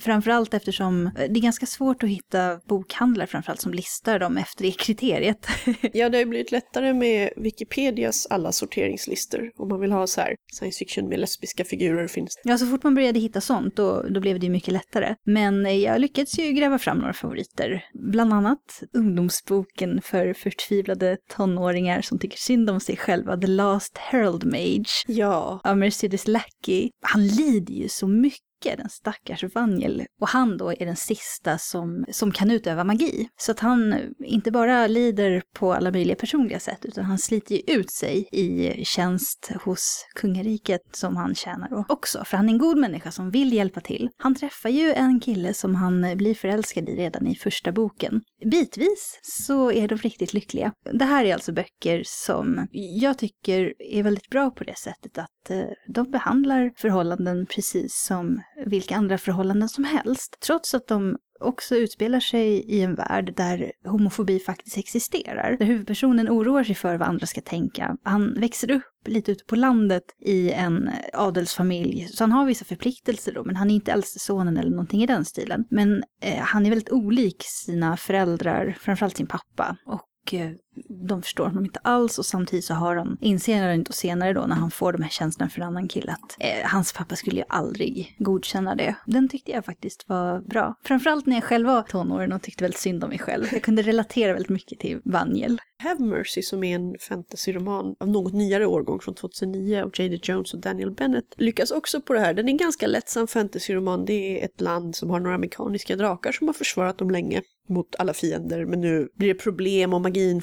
Framförallt eftersom eh, det är ganska svårt att hitta bokhandlar framförallt som listar dem efter det kriteriet. Ja, det har ju blivit lättare med Wikipedias alla sorteringslistor. Om man vill ha så här science fiction med lesbiska figurer finns Ja, så fort man började hitta sånt då, då blev det ju mycket lättare. Men eh, jag lyckades ju gräva fram några favoriter. Bland annat ungdomsboken för förtvivlade tonåringar som tycker synd om sig själva, The Last Herald Mage Ja, av Mercedes Lackey. Han lider ju så mycket, den stackars Vanjel Och han då är den sista som, som kan utöva magi. Så att han inte bara lider på alla möjliga personliga sätt, utan han sliter ju ut sig i tjänst hos kungariket som han tjänar då också. För han är en god människa som vill hjälpa till. Han träffar ju en kille som han blir förälskad i redan i första boken. Bitvis så är de riktigt lyckliga. Det här är alltså böcker som jag tycker är väldigt bra på det sättet att eh, de behandlar förhållanden precis som vilka andra förhållanden som helst. Trots att de också utspelar sig i en värld där homofobi faktiskt existerar. Där huvudpersonen oroar sig för vad andra ska tänka. Han växer upp lite ute på landet i en adelsfamilj, så han har vissa förpliktelser då, men han är inte äldste sonen eller någonting i den stilen. Men eh, han är väldigt olik sina föräldrar, framförallt sin pappa. Och eh, de förstår honom inte alls och samtidigt så har han, inser han inte senare då när han får de här känslorna för en annan kille att eh, hans pappa skulle ju aldrig godkänna det. Den tyckte jag faktiskt var bra. Framförallt när jag själv var tonåring och tyckte väldigt synd om mig själv. Jag kunde relatera väldigt mycket till Vanjel. Have Mercy som är en fantasyroman av något nyare årgång från 2009 av J.D. Jones och Daniel Bennett lyckas också på det här. Den är en ganska lättsam fantasyroman. Det är ett land som har några mekaniska drakar som har försvarat dem länge mot alla fiender men nu blir det problem och magin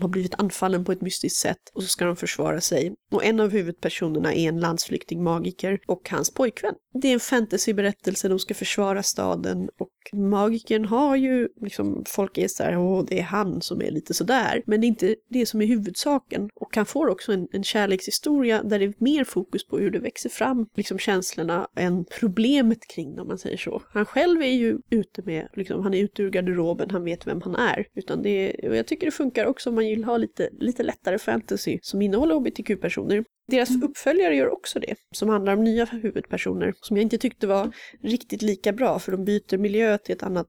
har blivit anfallen på ett mystiskt sätt och så ska de försvara sig. Och en av huvudpersonerna är en landsflyktig magiker och hans pojkvän. Det är en fantasyberättelse, de ska försvara staden och magikern har ju liksom, folk är så här, åh det är han som är lite sådär. Men det är inte det som är huvudsaken. Och han får också en, en kärlekshistoria där det är mer fokus på hur det växer fram, liksom känslorna, än problemet kring det om man säger så. Han själv är ju ute med, liksom, han är ute ur garderoben, han vet vem han är. Utan det, och jag tycker det funkar också om man vill ha lite, lite lättare fantasy som innehåller hbtq-personer. Deras uppföljare gör också det, som handlar om nya huvudpersoner, som jag inte tyckte var riktigt lika bra, för de byter miljö till ett annat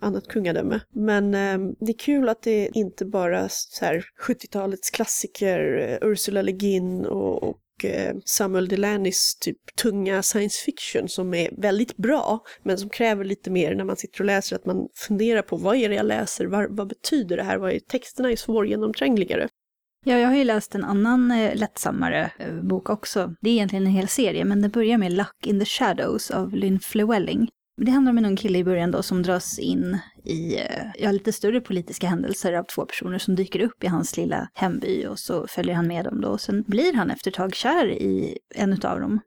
annat kungadöme. Men eh, det är kul att det inte bara så här 70-talets klassiker, eh, Ursula Le Guin och, och eh, Samuel Delanys typ tunga science fiction som är väldigt bra, men som kräver lite mer när man sitter och läser, att man funderar på vad är det jag läser, vad, vad betyder det här, vad är, texterna är svårgenomträngligare. Ja, jag har ju läst en annan eh, lättsammare eh, bok också. Det är egentligen en hel serie, men den börjar med Luck in the Shadows av Lynn Flewelling. Det handlar om en ung kille i början då som dras in i eh, ja, lite större politiska händelser av två personer som dyker upp i hans lilla hemby och så följer han med dem då. Och sen blir han efter ett tag kär i en av dem,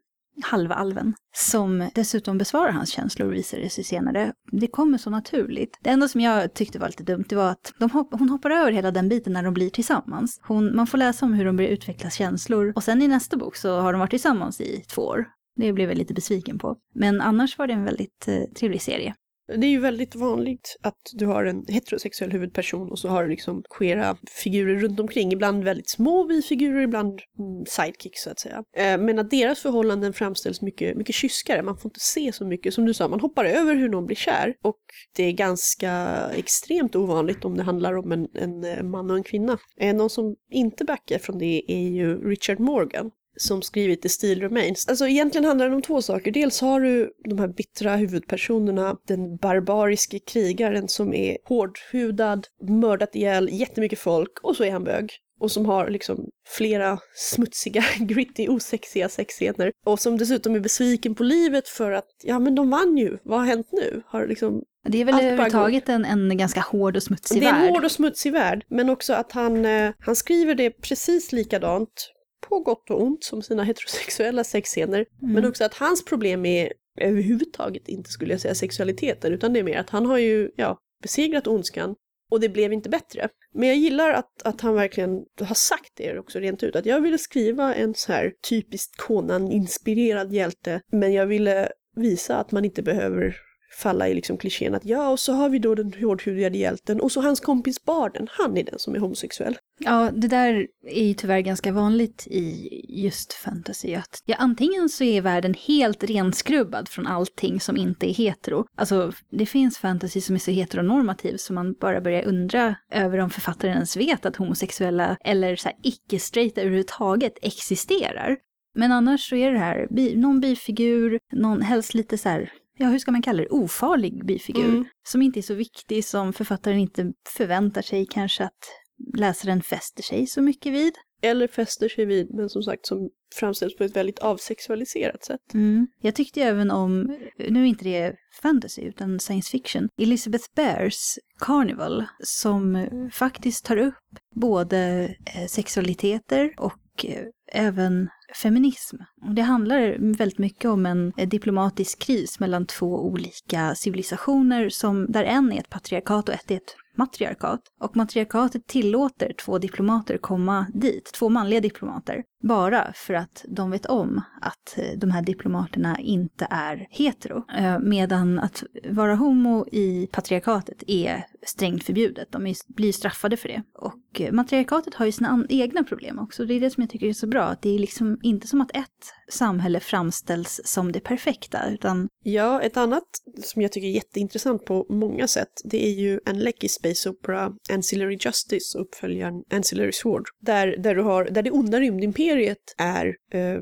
halvalven, som dessutom besvarar hans känslor och visar det sig senare. Det kommer så naturligt. Det enda som jag tyckte var lite dumt, det var att de hopp hon hoppar över hela den biten när de blir tillsammans. Hon, man får läsa om hur de börjar utveckla känslor och sen i nästa bok så har de varit tillsammans i två år. Det blev jag lite besviken på. Men annars var det en väldigt eh, trevlig serie. Det är ju väldigt vanligt att du har en heterosexuell huvudperson och så har du liksom queera figurer runt omkring. Ibland väldigt små bifigurer, ibland mm, sidekicks så att säga. Eh, men att deras förhållanden framställs mycket, mycket kyskare. Man får inte se så mycket. Som du sa, man hoppar över hur någon blir kär. Och det är ganska extremt ovanligt om det handlar om en, en eh, man och en kvinna. Eh, någon som inte backar från det är ju Richard Morgan som skrivit The Steel Remains. Alltså egentligen handlar det om två saker. Dels har du de här bittra huvudpersonerna, den barbariske krigaren som är hårdhudad, mördat ihjäl jättemycket folk och så är han bög. Och som har liksom flera smutsiga, gritty, osexiga sexscener. Och som dessutom är besviken på livet för att, ja men de vann ju, vad har hänt nu? Har liksom det är väl överhuvudtaget en, en ganska hård och smutsig värld. Det är en hård och smutsig värld, men också att han, eh, han skriver det precis likadant på gott och ont som sina heterosexuella sexscener. Mm. Men också att hans problem är överhuvudtaget inte skulle jag säga sexualiteten utan det är mer att han har ju ja, besegrat ondskan och det blev inte bättre. Men jag gillar att, att han verkligen har sagt det också rent ut, att jag ville skriva en så här typiskt Conan-inspirerad hjälte, men jag ville visa att man inte behöver falla i liksom klichén att ja, och så har vi då den hårdhudade hjälten och så hans kompis barden, han är den som är homosexuell. Ja, det där är ju tyvärr ganska vanligt i just fantasy. Att, ja, antingen så är världen helt renskrubbad från allting som inte är hetero. Alltså, det finns fantasy som är så heteronormativ så man bara börjar undra över om författaren ens vet att homosexuella eller så icke-straighta överhuvudtaget existerar. Men annars så är det här bi, någon bifigur, någon helst lite så här ja hur ska man kalla det, ofarlig bifigur. Mm. Som inte är så viktig, som författaren inte förväntar sig kanske att läsaren fäster sig så mycket vid. Eller fäster sig vid, men som sagt som framställs på ett väldigt avsexualiserat sätt. Mm. Jag tyckte även om, nu är inte det fantasy utan science fiction, Elizabeth Bears Carnival som faktiskt tar upp både eh, sexualiteter och eh, även feminism. Det handlar väldigt mycket om en eh, diplomatisk kris mellan två olika civilisationer som, där en är ett patriarkat och ett är ett matriarkat. Och matriarkatet tillåter två diplomater komma dit, två manliga diplomater, bara för att de vet om att eh, de här diplomaterna inte är hetero. Eh, medan att vara homo i patriarkatet är strängt förbjudet. De blir straffade för det. Och eh, matriarkatet har ju sina egna problem också. Det är det som jag tycker är så bra. Att det är liksom inte som att ett samhälle framställs som det perfekta, utan... Ja, ett annat som jag tycker är jätteintressant på många sätt, det är ju en läck i Space Opera Ancillary Justice, uppföljaren Ancillary Sword, där, där, du har, där det onda rymdimperiet är, eh,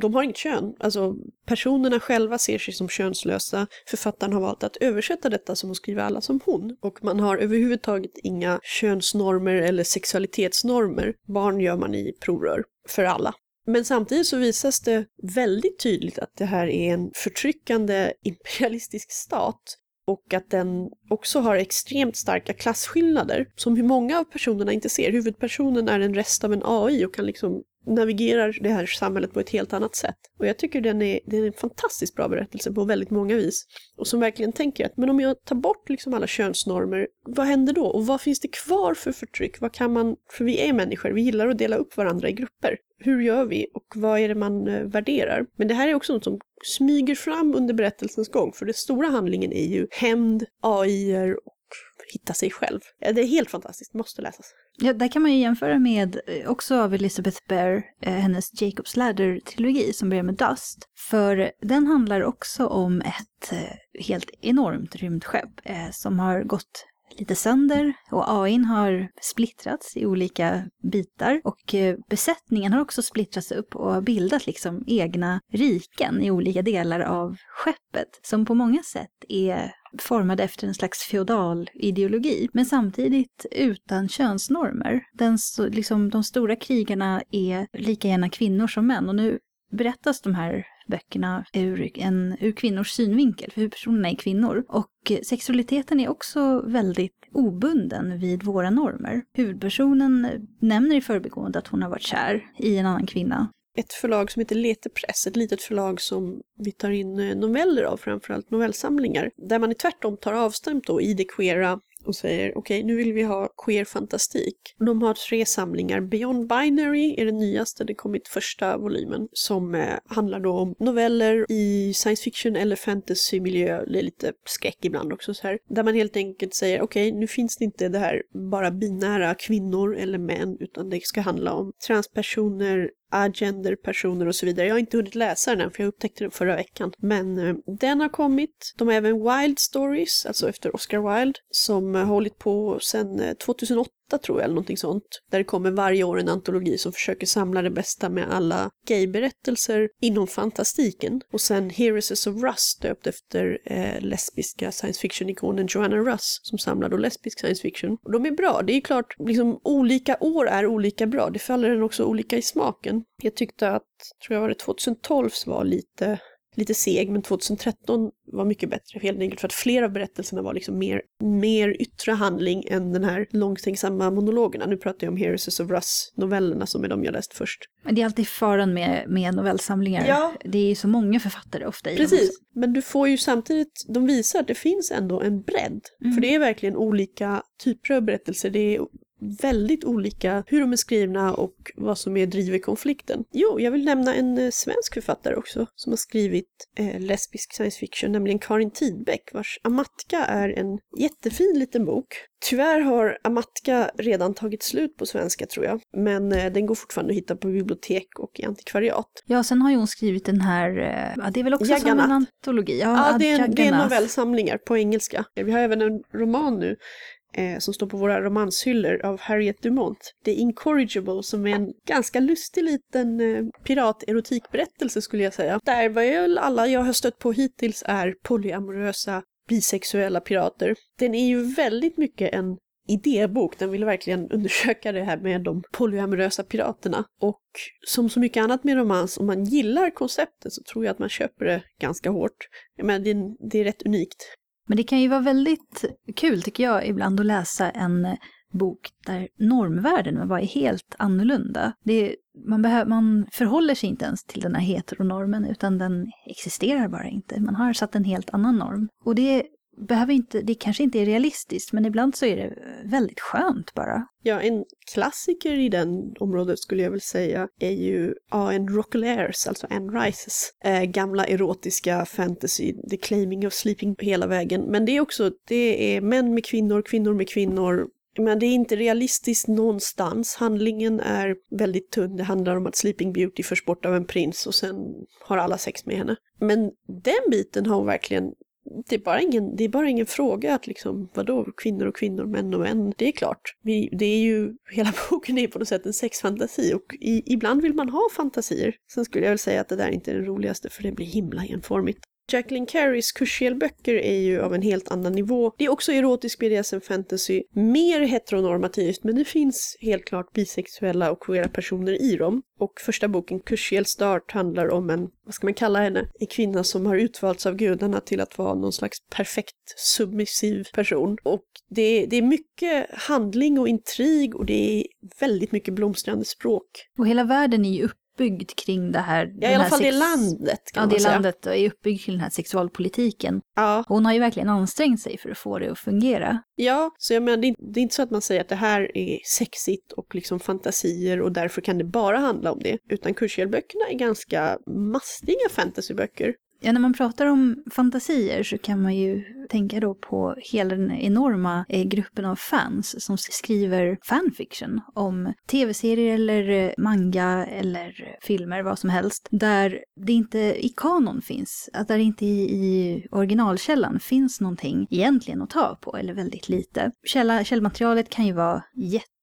de har inget kön, alltså personerna själva ser sig som könslösa, författaren har valt att översätta detta som att skriva alla som hon, och man har överhuvudtaget inga könsnormer eller sexualitetsnormer, barn gör man i provrör för alla. Men samtidigt så visas det väldigt tydligt att det här är en förtryckande imperialistisk stat. Och att den också har extremt starka klasskillnader som hur många av personerna inte ser. Huvudpersonen är en rest av en AI och kan liksom navigerar det här samhället på ett helt annat sätt. Och jag tycker den är, den är en fantastiskt bra berättelse på väldigt många vis. Och som verkligen tänker att men om jag tar bort liksom alla könsnormer, vad händer då? Och vad finns det kvar för förtryck? Vad kan man, för vi är människor, vi gillar att dela upp varandra i grupper. Hur gör vi och vad är det man eh, värderar? Men det här är också något som smyger fram under berättelsens gång, för den stora handlingen är ju hämnd, AI och hitta sig själv. Ja, det är helt fantastiskt, måste läsas. Ja, där kan man ju jämföra med eh, också av Elizabeth Bear, eh, hennes Jacob's Ladder-trilogi som börjar med Dust. För den handlar också om ett eh, helt enormt rymdskepp som har gått lite sönder och AIn har splittrats i olika bitar och besättningen har också splittrats upp och har bildat liksom egna riken i olika delar av skeppet som på många sätt är formade efter en slags feodal ideologi, men samtidigt utan könsnormer. Den, liksom, de stora krigarna är lika gärna kvinnor som män och nu berättas de här böckerna ur, en, ur kvinnors synvinkel, för huvudpersonerna är kvinnor. Och sexualiteten är också väldigt obunden vid våra normer. Huvudpersonen nämner i förbigående att hon har varit kär i en annan kvinna. Ett förlag som heter Letepress, ett litet förlag som vi tar in eh, noveller av, framförallt novellsamlingar, där man tvärtom tar avstamp då i det queera och säger okej, okay, nu vill vi ha queer fantastik. De har tre samlingar. Beyond Binary är den nyaste, det kommit första volymen, som eh, handlar då om noveller i science fiction eller fantasy-miljö, det är lite skräck ibland också så här, där man helt enkelt säger okej, okay, nu finns det inte det här bara binära kvinnor eller män, utan det ska handla om transpersoner, Agender, personer och så vidare. Jag har inte hunnit läsa den än för jag upptäckte den förra veckan. Men eh, den har kommit. De har även Wild Stories, alltså efter Oscar Wilde, som har hållit på sedan eh, 2008 tror jag, eller någonting sånt. Där det kommer varje år en antologi som försöker samla det bästa med alla gayberättelser inom fantastiken. Och sen Heroes of Russ, döpt efter eh, lesbiska science fiction-ikonen Joanna Russ, som samlar då lesbisk science fiction. Och de är bra, det är klart, liksom olika år är olika bra, det faller den också olika i smaken. Jag tyckte att, tror jag var det 2012 var lite lite seg, men 2013 var mycket bättre. Helt enkelt för att flera av berättelserna var liksom mer, mer yttre handling än den här långtänksamma monologerna. Nu pratar jag om Heroes of Russ-novellerna som är de jag läst först. Men det är alltid faran med, med novellsamlingar. Ja. Det är ju så många författare ofta i Precis, dem. men du får ju samtidigt, de visar att det finns ändå en bredd. Mm. För det är verkligen olika typer av berättelser. Det är väldigt olika hur de är skrivna och vad som är driver konflikten. Jo, jag vill nämna en eh, svensk författare också som har skrivit eh, lesbisk science fiction, nämligen Karin Tidbeck vars Amatka är en jättefin liten bok. Tyvärr har Amatka redan tagit slut på svenska tror jag, men eh, den går fortfarande att hitta på bibliotek och i antikvariat. Ja, sen har ju hon skrivit den här, eh, ja, det är väl också som Jagannath. en antologi? Ja, det är, en, det är Jagannath. novellsamlingar på engelska. Vi har även en roman nu eh, som står på våra romanshyllor av Harriet Dumont. The Incorrigible som är en ganska lustig liten eh, piraterotikberättelse skulle jag säga. Där väl alla jag har stött på hittills är polyamorösa bisexuella pirater. Den är ju väldigt mycket en idébok. Den vill verkligen undersöka det här med de polyamorösa piraterna. Och som så mycket annat med romans, om man gillar konceptet så tror jag att man köper det ganska hårt. Men det, det är rätt unikt. Men det kan ju vara väldigt kul tycker jag ibland att läsa en eh, bok där normvärdena var helt annorlunda. Det är, man, behöver, man förhåller sig inte ens till den här heteronormen utan den existerar bara inte. Man har satt en helt annan norm. Och det behöver inte, det kanske inte är realistiskt men ibland så är det väldigt skönt bara. Ja, en klassiker i den området skulle jag väl säga är ju A.N. Rockelaires, alltså Anne Rices eh, gamla erotiska fantasy, The Claiming of Sleeping hela vägen. Men det är också, det är män med kvinnor, kvinnor med kvinnor. Men det är inte realistiskt någonstans. Handlingen är väldigt tunn. Det handlar om att Sleeping Beauty förs bort av en prins och sen har alla sex med henne. Men den biten har hon verkligen det är, bara ingen, det är bara ingen fråga att liksom, vadå, kvinnor och kvinnor, män och män. Det är klart, vi, det är ju, hela boken är på något sätt en sexfantasi och i, ibland vill man ha fantasier. Sen skulle jag väl säga att det där inte är den roligaste för det blir himla enformigt. Jacqueline Carys kursdelböcker är ju av en helt annan nivå. Det är också erotisk BDSM fantasy, mer heteronormativt, men det finns helt klart bisexuella och queera personer i dem. Och första boken, Kursiel Start, handlar om en, vad ska man kalla henne, en kvinna som har utvalts av gudarna till att vara någon slags perfekt submissiv person. Och det, det är mycket handling och intrig och det är väldigt mycket blomstrande språk. Och hela världen är ju uppbyggd kring det här. Ja, i alla fall det sex- landet kan Ja, man det säga. landet är uppbyggt kring den här sexualpolitiken. Ja, Hon har ju verkligen ansträngt sig för att få det att fungera. Ja, så jag menar, det är, det är inte så att man säger att det här är sexigt och liksom fantasier och därför kan det bara handla om det. Utan Kursiel-böckerna är ganska mastiga fantasyböcker. Ja, när man pratar om fantasier så kan man ju tänka då på hela den enorma eh, gruppen av fans som skriver fanfiction om tv-serier eller eh, manga eller filmer, vad som helst, där det inte i kanon finns, att där det inte i, i originalkällan finns någonting egentligen att ta på, eller väldigt lite. Källa, källmaterialet kan ju vara jätte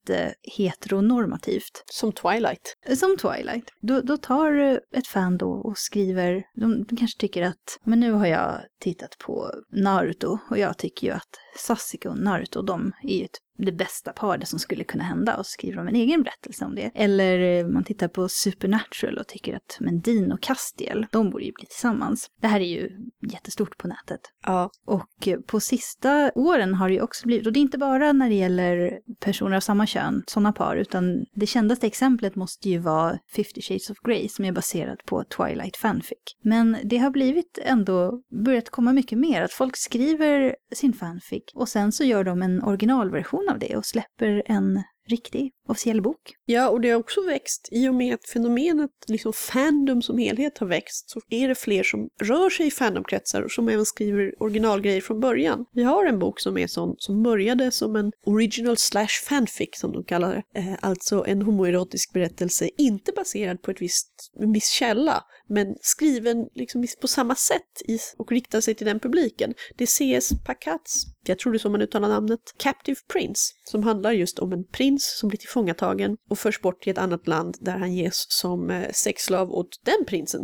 heteronormativt. Som Twilight. Som Twilight. Då, då tar eh, ett fan då och skriver, de, de kanske tycker att, men nu har jag tittat på Naruto och jag tycker ju att Sasuke och Naruto, de är ju ett det bästa par, det som skulle kunna hända och skriver de en egen berättelse om det. Eller eh, man tittar på Supernatural och tycker att men Dean och Castiel, de borde ju bli tillsammans. Det här är ju jättestort på nätet. Ja. Och eh, på sista åren har det ju också blivit, och det är inte bara när det gäller personer av samma kön, sådana par, utan det kändaste exemplet måste ju vara 50 Shades of Grey som är baserat på Twilight fanfic. Men det har blivit ändå, börjat komma mycket mer, att folk skriver sin fanfic och sen så gör de en originalversion av det och släpper en riktig officiell bok. Ja, och det har också växt i och med att fenomenet, liksom fandom som helhet har växt, så är det fler som rör sig i fandomkretsar och som även skriver originalgrejer från början. Vi har en bok som är sån, som började som en original slash fanfic som de kallar det. Eh, alltså en homoerotisk berättelse, inte baserad på ett visst, en viss källa, men skriven liksom på samma sätt i, och riktar sig till den publiken. Det är C.S. Pakats, jag tror det är så man uttalar namnet, Captive Prince, som handlar just om en prins som blir tillfångatagen och förs bort till ett annat land där han ges som eh, sexslav åt den prinsen.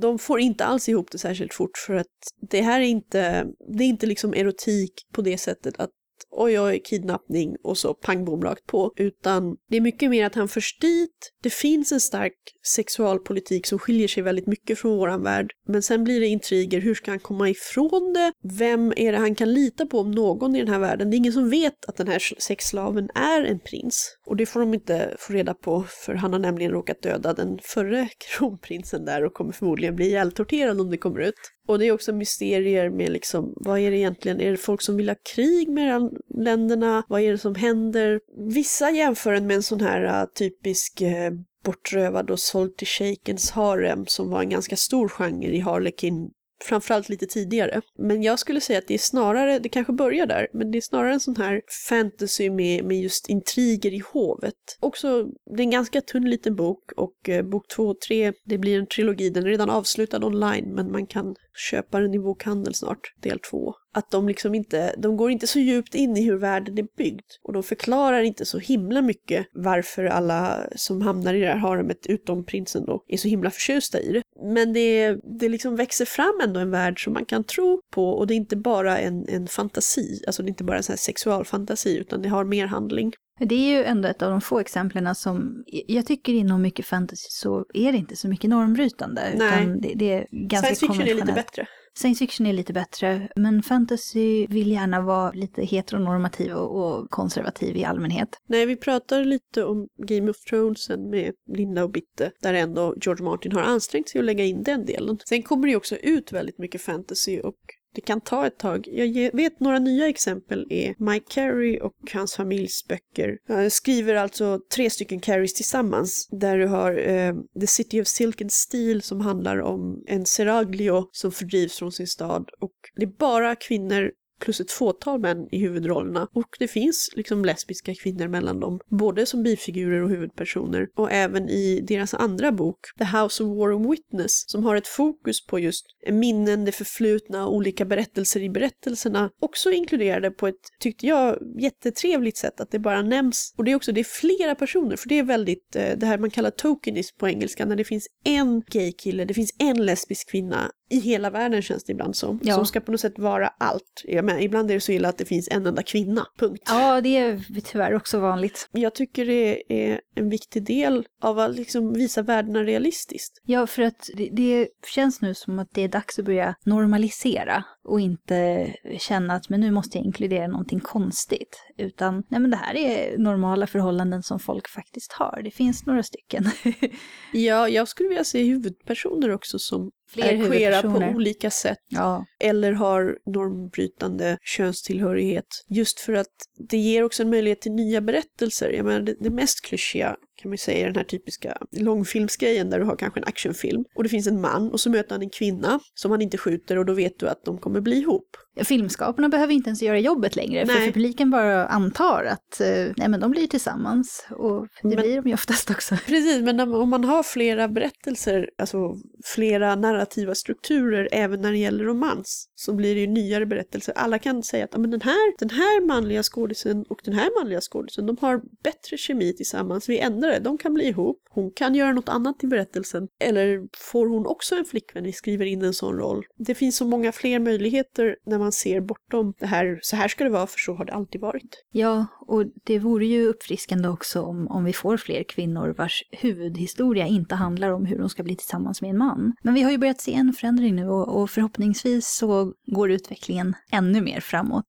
De får inte alls ihop det särskilt fort för att det här är inte, det är inte liksom erotik på det sättet att oj oj kidnappning och så pang bom rakt på. Utan det är mycket mer att han förs dit. Det finns en stark sexualpolitik som skiljer sig väldigt mycket från våran värld. Men sen blir det intriger. Hur ska han komma ifrån det? Vem är det han kan lita på om någon i den här världen? Det är ingen som vet att den här sexslaven är en prins. Och det får de inte få reda på för han har nämligen råkat döda den förre kronprinsen där och kommer förmodligen bli ihjältorterad om det kommer ut. Och det är också mysterier med liksom, vad är det egentligen, är det folk som vill ha krig med länderna? Vad är det som händer? Vissa jämför den med en sån här äh, typisk äh, bortrövad och såld till shejkens harem som var en ganska stor genre i Harlekin framförallt lite tidigare. Men jag skulle säga att det är snarare, det kanske börjar där, men det är snarare en sån här fantasy med, med just intriger i hovet. Också, det är en ganska tunn liten bok och eh, bok två och tre, det blir en trilogi, den är redan avslutad online men man kan köpa den i bokhandel snart, del två att de liksom inte, de går inte så djupt in i hur världen är byggd. Och de förklarar inte så himla mycket varför alla som hamnar i det här haremet, utom prinsen då, är så himla förtjusta i det. Men det, det liksom växer fram ändå en värld som man kan tro på och det är inte bara en, en fantasi, alltså det är inte bara en sån här sexualfantasi utan det har mer handling. Det är ju ändå ett av de få exemplen som, jag tycker inom mycket fantasy så är det inte så mycket normbrytande. Nej. Utan det, det är ganska Science fiction är lite bättre. Science fiction är lite bättre, men fantasy vill gärna vara lite heteronormativ och konservativ i allmänhet. Nej, vi pratade lite om Game of Thrones med Linda och Bitte, där ändå George Martin har ansträngt sig att lägga in den delen. Sen kommer det ju också ut väldigt mycket fantasy och det kan ta ett tag. Jag vet några nya exempel är Mike Carey och hans familjs böcker. Jag skriver alltså tre stycken Careys tillsammans där du har eh, The City of Silk and Steel som handlar om en Seraglio som fördrivs från sin stad och det är bara kvinnor plus ett fåtal män i huvudrollerna. Och det finns liksom lesbiska kvinnor mellan dem, både som bifigurer och huvudpersoner. Och även i deras andra bok, The House of War and Witness, som har ett fokus på just minnen, det förflutna, olika berättelser i berättelserna. Också inkluderade på ett, tyckte jag, jättetrevligt sätt att det bara nämns. Och det är också, det är flera personer, för det är väldigt, eh, det här man kallar tokenism på engelska, när det finns en gay kille, det finns en lesbisk kvinna, i hela världen känns det ibland som. Ja. Som ska på något sätt vara allt. Jag menar, ibland är det så illa att det finns en enda kvinna, punkt. Ja, det är tyvärr också vanligt. Jag tycker det är en viktig del av att liksom visa värdena realistiskt. Ja, för att det, det känns nu som att det är dags att börja normalisera och inte känna att men nu måste jag inkludera någonting konstigt. Utan nej men det här är normala förhållanden som folk faktiskt har. Det finns några stycken. ja, jag skulle vilja se huvudpersoner också som Fler är queera på olika sätt. Ja. Eller har normbrytande könstillhörighet. Just för att det ger också en möjlighet till nya berättelser. Jag menar, det, det mest klyschiga kan man säga den här typiska långfilmsgrejen där du har kanske en actionfilm och det finns en man och så möter han en kvinna som han inte skjuter och då vet du att de kommer bli ihop. Filmskaparna behöver inte ens göra jobbet längre nej. för publiken bara antar att eh, nej, men de blir tillsammans och det men, blir de ju oftast också. Precis, men om man har flera berättelser, alltså flera narrativa strukturer även när det gäller romans så blir det ju nyare berättelser. Alla kan säga att men den, här, den här manliga skådisen och den här manliga skådisen de har bättre kemi tillsammans. Vi ändrar vidare. De kan bli ihop. Hon kan göra något annat i berättelsen. Eller får hon också en flickvän? Vi skriver in en sån roll. Det finns så många fler möjligheter när man ser bortom det här. Så här ska det vara, för så har det alltid varit. Ja, och det vore ju uppfriskande också om, om vi får fler kvinnor vars huvudhistoria inte handlar om hur de ska bli tillsammans med en man. Men vi har ju börjat se en förändring nu och, och förhoppningsvis så går utvecklingen ännu mer framåt.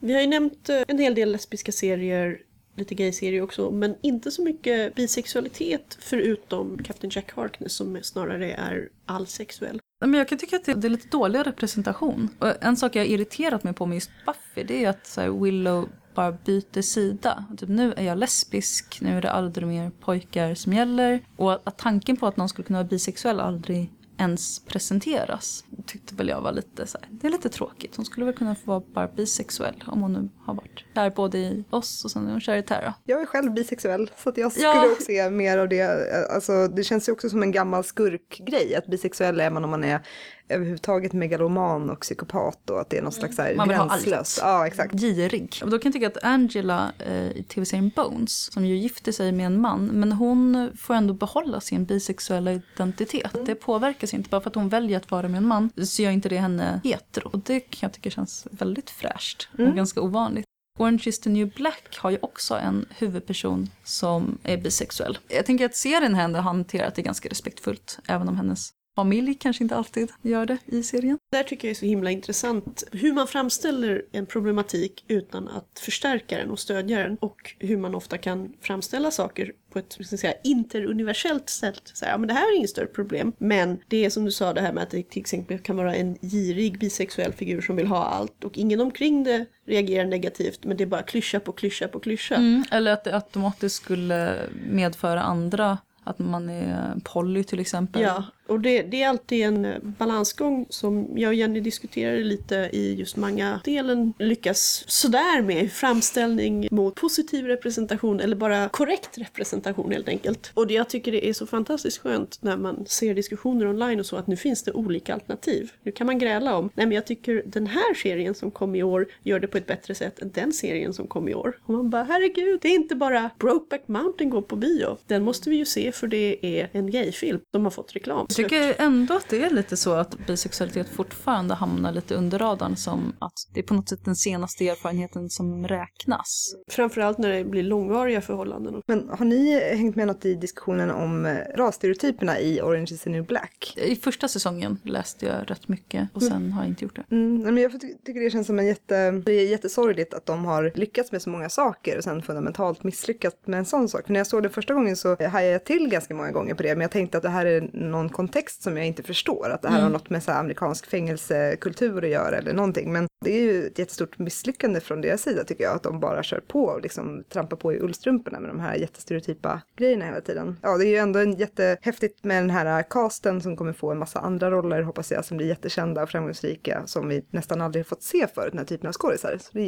Vi har ju nämnt eh, en hel del lesbiska serier, lite gay-serie också, men inte så mycket bisexualitet förutom Captain Jack Harkness som snarare är allsexuell. Men jag kan tycka att det är lite dålig representation. Och en sak jag har irriterat mig på med just Buffy det är att så här, Willow bara byter sida. Typ, nu är jag lesbisk, nu är det aldrig mer pojkar som gäller. Och att tanken på att någon skulle kunna vara bisexuell aldrig ens presenteras tyckte väl jag var lite så här, det är lite tråkigt. Hon skulle väl kunna få vara bara bisexuell om hon nu har varit kär både i oss och sen är hon kär i Tara. Jag är själv bisexuell så att jag skulle Ja. också se mer av det. Alltså, det känns ju också som en gammal skurkgrej att bisexuell är man om man är överhuvudtaget megaloman och psykopat och att det är någon slags Mm. Man gränslös. allt. Ja, exakt. Girig. Och då kan jag tycka att Angela eh, i tv-serien Bones, som ju gifter sig med en man, men hon får ändå behålla sin bisexuella identitet. Det påverkas inte. Bara för att hon väljer att vara med en man så gör inte det henne hetero. Och det kan jag tycka känns väldigt fräscht och ganska ovanligt. Orange is the new black har ju också en huvudperson som är bisexuell. Jag tänker att serien ändå har hanterat det ganska respektfullt, även om hennes familj kanske inte alltid gör det i serien. Där tycker jag är så himla intressant hur man framställer en problematik utan att förstärka den och stödja den och hur man ofta kan framställa saker på ett ska säga, interuniversellt sätt. Så här, ja, men det här är inget större problem. Men det är som du sa det här med att det till exempel kan vara en girig bisexuell figur som vill ha allt och ingen omkring det reagerar negativt men det är bara klyscha på klyscha på klyscha. Mm, eller att det automatiskt skulle medföra andra, att man är poly till exempel. Ja, och det, det är alltid en eh, balansgång som jag och Jenny diskuterade lite i just manga-delen. Lyckas sådär med framställning mot positiv representation eller bara korrekt representation helt enkelt. Och det jag tycker det är så fantastiskt skönt när man ser diskussioner online och så att nu finns det olika alternativ. Nu kan man gräla om, nej men jag tycker den här serien som kom i år gör det på ett bättre sätt än den serien som kom i år. Och man bara herregud, det är inte bara Brokeback Mountain går på bio. Den måste vi ju se för det är en gayfilm De har fått reklam. Jag tycker ändå att det är lite så att bisexualitet fortfarande hamnar lite under radarn som att det är på något sätt den senaste erfarenheten som räknas. Framförallt när det blir långvariga förhållanden. Men har ni hängt med något i diskussionen om eh, rasstereotyperna i Orange is the new black? I första säsongen läste jag rätt mycket och sen har jag inte gjort det. Mm, nej, men jag ty- tycker det känns som en jätte... Det är jättesorgligt att de har lyckats med så många saker och sen fundamentalt misslyckats med en sån sak. För när jag såg det första gången så hajade jag till ganska många gånger på det. Men jag tänkte att det här är någon kontext som jag inte förstår. Att det här har något med så amerikansk fängelsekultur att göra eller någonting. Men det är ju ett jättestort misslyckande från deras sida tycker jag. Att de bara kör på och liksom trampar på i ullstrumporna med de här jättestereotypa grejerna hela tiden. Ja, det är ju ändå en jättehäftigt med den här casten som kommer få en massa andra roller hoppas jag som blir jättekända och framgångsrika som vi nästan aldrig fått se förut, den här typen av skådisar. Så det är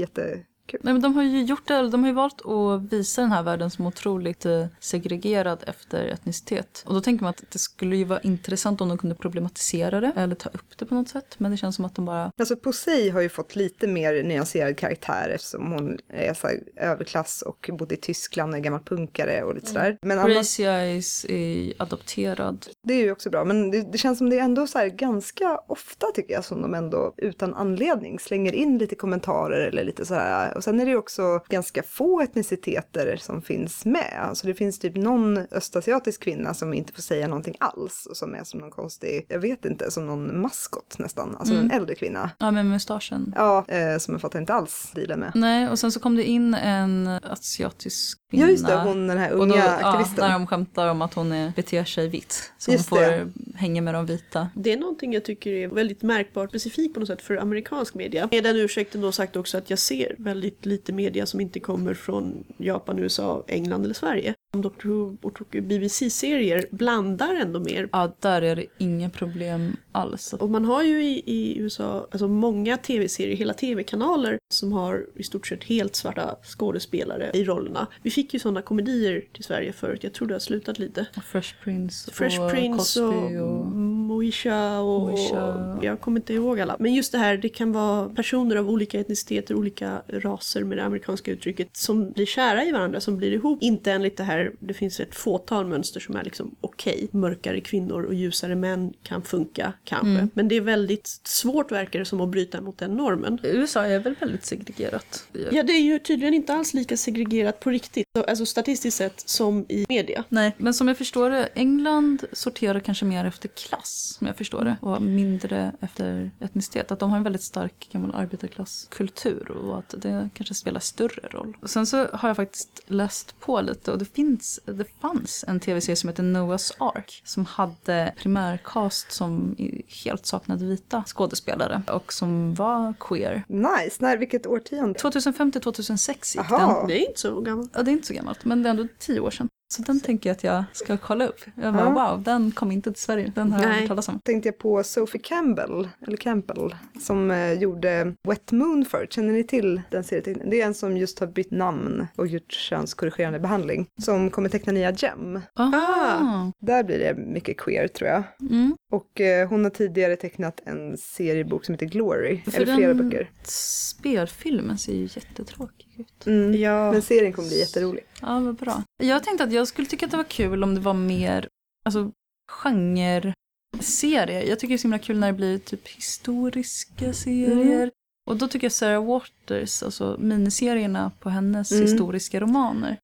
Nej, men de har ju gjort det, de har ju valt att visa den här världen som otroligt eh, segregerad efter etnicitet. Och då tänker man att det skulle ju vara intressant om de kunde problematisera det eller ta upp det på något sätt. Men det känns som att de bara Alltså Posey har ju fått lite mer nyanserad karaktär eftersom hon är så överklass och bodde i Tyskland, är gammal punkare och lite sådär. Men annars, Crazy Eyes är adopterad. det är ju också bra, men det, det känns som det är ändå så här ganska ofta tycker jag som de ändå utan anledning slänger in lite kommentarer eller lite så här. Och sen är det också ganska få etniciteter som finns med. Alltså det finns typ någon östasiatisk kvinna som inte får säga någonting alls och som är som någon konstig, jag vet inte, som någon maskot nästan, alltså en äldre kvinna. Ja, med mustaschen. Ja, eh, som jag fattar inte alls dealen med. Nej, och sen så kom det in en asiatisk. Ja just det, hon den här Och unga då, aktivisten. Ja, när de skämtar om att hon är, beter sig vitt. Så Just hon får det. hänga med de vita. Det är någonting jag tycker är väldigt märkbart specifikt på något sätt för amerikansk media. Med den ursäkten då sagt också att jag ser väldigt lite media som inte kommer från Japan, USA, England eller Sverige. Dr Who och BBC-serier blandar ändå mer. Ja, där är det inga problem alls. Och man har ju i, i USA alltså många tv-serier, hela tv-kanaler som har i stort sett helt svarta skådespelare i rollerna. Vi fick ju sådana komedier till Sverige förut, jag tror det har slutat lite. Fresh Prince Fresh och Prince och, Cosby och... Moisha och Moisha. jag kommer inte ihåg alla. Men just det här, det kan vara personer av olika etniciteter, olika raser med det amerikanska uttrycket som blir kära i varandra, som blir ihop. Inte enligt det här, det finns ett fåtal mönster som är liksom okej. Mörkare kvinnor och ljusare män kan funka kanske. Mm. Men det är väldigt svårt verkar det som att bryta mot den normen. USA är väl väldigt segregerat. Ja, det är ju tydligen inte alls lika segregerat på riktigt, alltså statistiskt sett, som i media. Nej, men som jag förstår det, England sorterar kanske mer efter klass, som jag förstår det, och mindre efter etnicitet. Att de har en väldigt stark gammal arbetarklasskultur och att det kanske spelar större roll. Och sen så har jag faktiskt läst på lite och det finns, det fanns en tv-serie som heter Noah's Ark som hade primärcast som helt saknade vita skådespelare och som var queer. Nice, när, vilket årtionde? 2005 till 2006 gick Aha. den. Det är inte så gammalt. Ja, det är inte så gammalt, men det är ändå tio år sedan. Så den tänker jag att jag ska kolla upp. Jag bara, Ja. wow, den kom inte till Sverige. Den har jag Nej. hört talas om. tänkte jag på Sophie Campbell, eller Campbell, som eh, gjorde Wet Moon förut. Känner ni till den serien? Det är en som just har bytt namn och gjort könskorrigerande behandling. Som kommer teckna nya Gem. Aha. Där blir det mycket queer tror jag. Mm. Och eh, hon har tidigare tecknat en seriebok som heter Glory. För eller flera böcker. Spelfilmen ser ju jättetråkig ut. Mm. Ja. Men serien kommer bli jätterolig. Ja, vad bra. Jag tänkte att jag skulle tycka att det var kul om det var mer, alltså, genre-serier. Jag tycker det är så himla kul när det blir typ historiska serier. Och då tycker jag Sarah Waters, alltså miniserierna på hennes Mm. historiska romaner,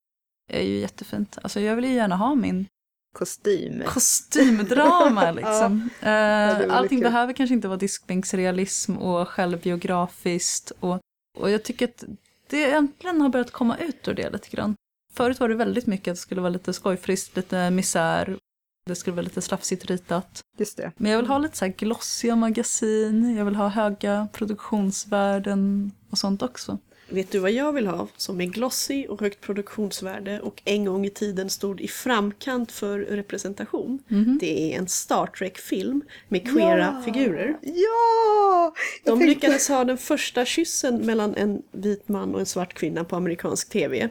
är ju jättefint. Alltså jag vill ju gärna ha min Kostym. kostymdrama liksom. det är Eh, Allting kul. behöver kanske inte vara diskbänksrealism och självbiografiskt. Och, och jag tycker att det äntligen har börjat komma ut ur det lite grann. Förut var det väldigt mycket att det skulle vara lite skojfriskt, lite misär. Det skulle vara lite slafsigt ritat. Just det. Men jag vill ha lite så här glossiga magasin, jag vill ha höga produktionsvärden och sånt också. Vet du vad jag vill ha som är glossy och högt produktionsvärde och en gång i tiden stod i framkant för representation? Mhm. Det är en Star Trek-film med queera Ja! figurer. Ja! Jag De tänkte- lyckades ha den första kyssen mellan en vit man och en svart kvinna på amerikansk tv.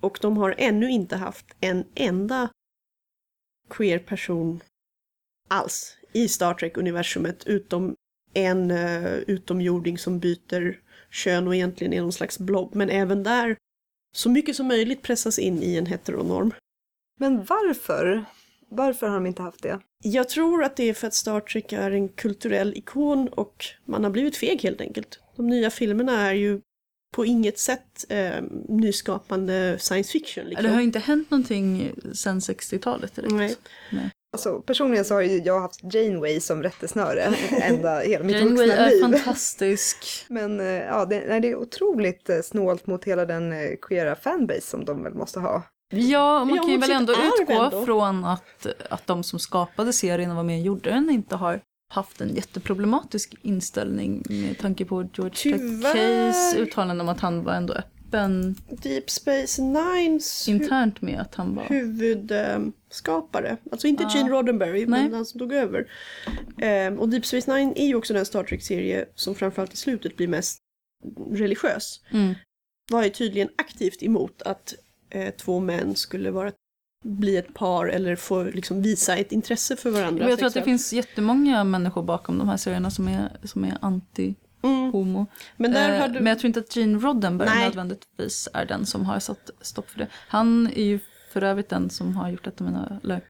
Och de har ännu inte haft en enda queer person alls i Star Trek-universumet utom en uh, utomjording som byter kön och egentligen är någon slags blob. Men även där, så mycket som möjligt pressas in i en heteronorm. Men varför? Varför har de inte haft det? Jag tror att det är för att Star Trek är en kulturell ikon och man har blivit feg helt enkelt. De nya filmerna är ju på inget sätt eh, nyskapande science fiction. Liksom. Det har inte hänt någonting sedan 60-talet direkt. Nej. Alltså, personligen så har ju jag haft Janeway som rättesnöre ända hela mitt Janeway vuxna är liv. fantastisk. Men eh, ja, det, det är otroligt eh, snålt mot hela den eh, queera fanbase som de väl måste ha. Ja, man Ja, kan ju väl ändå utgå ändå. från att, att de som skapade serien och var med och gjorde den inte har haft en jätteproblematisk inställning med tanke på George. Takeys uttalande om att han var ändå öppen Deep Space Nines internt med att han var... huvudskapare, alltså inte Ja. Gene Roddenberry, Nej. men han som tog över. Ehm, och Deep Space Nine är ju också den Star Trek-serie som framförallt i slutet blir mest religiös. Mm. var ju tydligen aktivt emot att eh, två män skulle vara, bli ett par eller få liksom, visa ett intresse för varandra. Jag tror att det sexuellt. finns jättemånga människor bakom de här serierna som är, som är anti-homo. Mm. Men där Eh, har du... Men jag tror inte att Gene Roddenberry Nej. nödvändigtvis är den som har satt stopp för det. Han är ju för övrigt den som har gjort ett av mina, eller,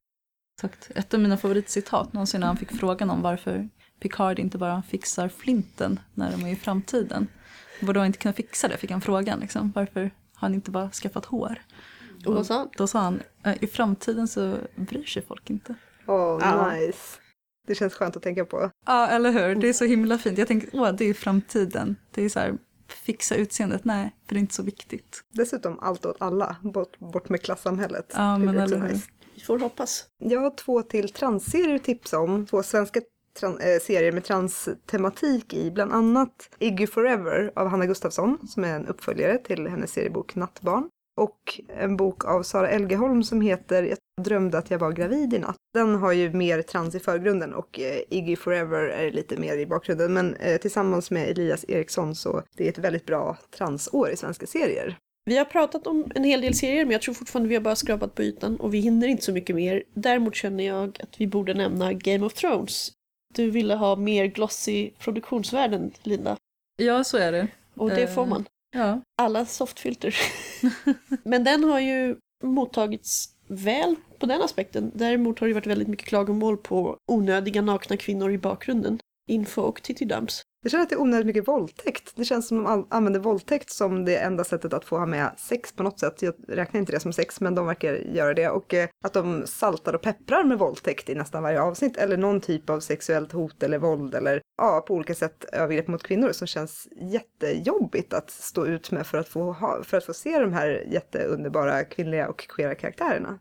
sagt, ett av mina favoritcitat någonsin när han fick frågan om varför Picard inte bara fixar flinten när de är i framtiden. Han inte kunna fixa det, fick han frågan. Liksom. Varför har han inte bara skaffat hår? Och vad sa han? Då sa han, "Eh, i framtiden så bryr sig folk inte. Åh, Ja. nice. Det känns skönt att tänka på. Ja, eller hur? Det är så himla fint. Jag tänker, åh, det är framtiden. Det är så här, fixa utseendet. Nej, för det är inte så viktigt. Dessutom allt åt alla, bort, bort med klassamhället. Ja, Det men eller hur? nice. Vi får hoppas. Jag har två till transserier att tipsa om. Två svenska tran- eh, serier med transtematik i. Bland annat Iggy Forever av Hanna Gustafsson som är en uppföljare till hennes seriebok Nattbarn. Och en bok av Sara Elgeholm som heter Jag drömde att jag var gravid i natt. Den har ju mer trans i förgrunden och eh, Iggy Forever är lite mer i bakgrunden. Men eh, tillsammans med Elias Eriksson så det är ett väldigt bra transår i svenska serier. Vi har pratat om en hel del serier men jag tror fortfarande vi har bara skrapat på ytan och vi hinner inte så mycket mer. Däremot känner jag att vi borde nämna Game of Thrones. Du ville ha mer glossy produktionsvärden, Linda. Ja, så är det. Och det får man. Ja. Alla softfilter. men den har ju mottagits väl på den aspekten. Däremot har det varit väldigt mycket klagomål på onödiga nakna kvinnor i bakgrunden. Info och tittydumps. Jag känner att det är onödigt mycket våldtäkt. Det känns som att de använder våldtäkt som det enda sättet att få ha med sex på något sätt. Jag räknar inte det som sex, men de verkar göra det. Och eh, att de saltar och pepprar med våldtäkt i nästan varje avsnitt. Eller någon typ av sexuellt hot eller våld eller ja, på olika sätt övergrepp mot kvinnor som känns jättejobbigt att stå ut med för att få, ha, för att få se de här jätteunderbara kvinnliga och queera karaktärerna.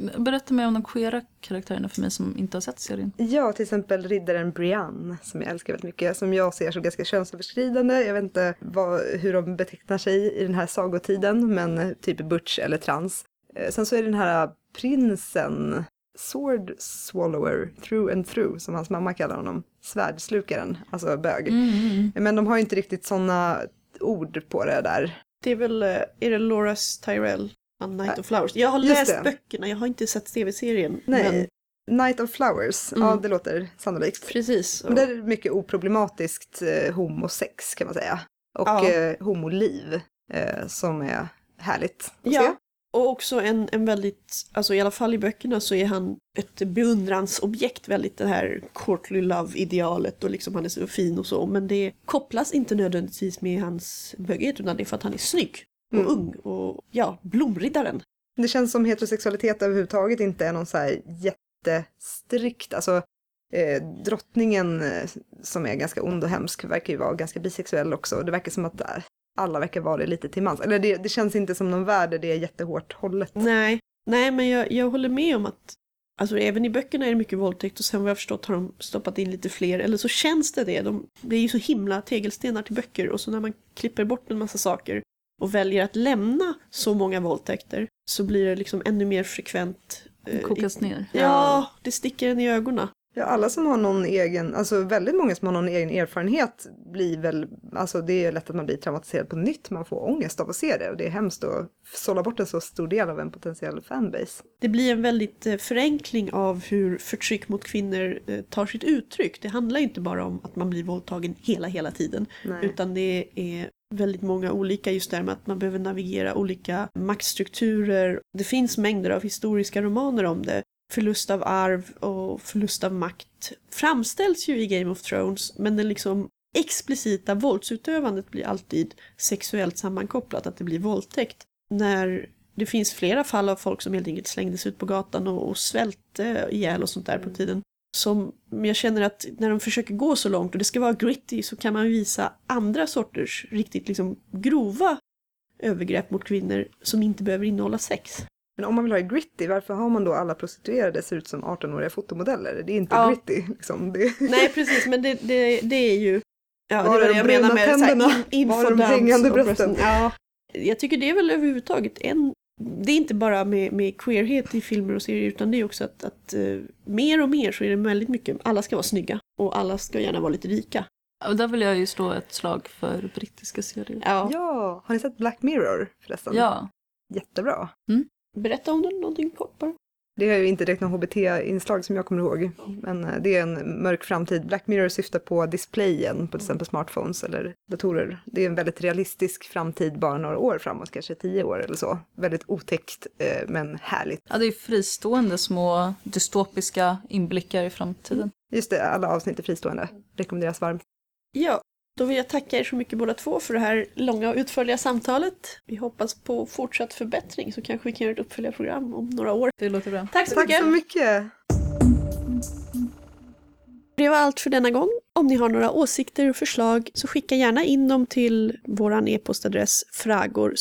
Berätta mer om de queera karaktärerna för mig som inte har sett serien. Ja, till exempel riddaren Brienne som jag älskar väldigt mycket, som jag ser som ganska könsöverskridande. Jag vet inte vad, hur de betecknar sig i den här sagotiden, men typ butch eller trans. Eh, Sen så är det den här prinsen, sword swallower, through and through, som hans mamma kallar honom, svärdslukaren, alltså bög. Mm. Men de har ju inte riktigt sådana ord på det där. Det är väl, eh, är det Loras Tyrell, han Night of Flowers? Jag har Just läst det. böckerna, jag har inte sett tv-serien. Nej, Night of Flowers, ja Mm. det låter sannolikt. Men, precis. Men det är mycket oproblematiskt eh, homosex kan man säga. Och Ja. eh, homoliv eh, som är härligt att se. Ja, och också en, en väldigt, alltså i alla fall i böckerna så är han ett beundransobjekt väldigt det här courtly love-idealet och liksom han är så fin och så. Men det kopplas inte nödvändigtvis med hans bögighet utan det är för att han är snygg och Mm. ung och ja, blomriddaren. Det känns som heterosexualitet överhuvudtaget inte är någon så här jättestrikt, alltså eh, drottningen eh, som är ganska ond och hemsk verkar ju vara ganska bisexuell också. Det verkar som att eh, alla verkar vara det lite till mans. Eller det, det känns inte som någon värld där det är jättehårt hållet. Nej, nej men jag, jag håller med om att Alltså även i böckerna är det mycket våldtäkt och sen vad jag förstått har de stoppat in lite fler, eller så känns det det. De, det är ju så himla tegelstenar till böcker och så när man klipper bort en massa saker och väljer att lämna så många våldtäkter så blir det liksom ännu mer frekvent. eh, Kokas ner. Ja, det sticker en i ögonen. Ja, alla som har någon egen, alltså väldigt många som har någon egen erfarenhet blir väl, alltså det är lätt att man blir traumatiserad på nytt, man får ångest av att se det och det är hemskt att sålla bort en så stor del av en potentiell fanbase. Det blir en väldigt eh, förenkling av hur förtryck mot kvinnor eh, tar sitt uttryck. Det handlar inte bara om att man blir våldtagen hela, hela tiden. Nej. Utan det är väldigt många olika just där med att man behöver navigera olika maktstrukturer. Det finns mängder av historiska romaner om det. Förlust av arv och förlust av makt framställs ju i Game of Thrones men den liksom explicita våldsutövandet blir alltid sexuellt sammankopplat, att det blir våldtäkt. När det finns flera fall av folk som helt enkelt slängdes ut på gatan och, och svälte ihjäl och sånt där på tiden. Som jag känner att när de försöker gå så långt och det ska vara gritty så kan man visa andra sorters riktigt liksom grova övergrepp mot kvinnor som inte behöver innehålla sex. Men om man vill ha gritty, varför har man då alla prostituerade ser ut som 18-åriga fotomodeller? Det är inte Ja. gritty liksom. Det... Nej precis men det, det, det är ju Ja, Var det var det de jag menar med så här, tänderna? in, Var de hängande brösten? Ja, jag tycker det är väl överhuvudtaget en det är inte bara med, med queerhet i filmer och serier utan det är också att, att eh, mer och mer så är det väldigt mycket, alla ska vara snygga och alla ska gärna vara lite rika. Och där vill jag ju slå ett slag för brittiska serier. Ja. Ja, har ni sett Black Mirror förresten? Ja. Jättebra. Berätta om den någonting kort bara. Det är ju inte direkt någon HBT-inslag som jag kommer ihåg, men eh, det är en mörk framtid. Black Mirror syftar på displayen på till exempel smartphones eller datorer. Det är en väldigt realistisk framtid bara några år framåt, kanske tio år eller så. Väldigt otäckt eh, men härligt. ja, det är fristående små dystopiska inblickar i framtiden. Just det, alla avsnitt är fristående. Rekommenderas varmt. Ja, då vill jag tacka er så mycket båda två för det här långa och utförliga samtalet. Vi hoppas på fortsatt förbättring så kanske vi kan göra ett uppföljarprogram om några år. Det låter bra. Tack så Tack mycket! så mycket! Det var allt för denna gång. Om ni har några åsikter och förslag så skicka gärna in dem till vår e-postadress fragor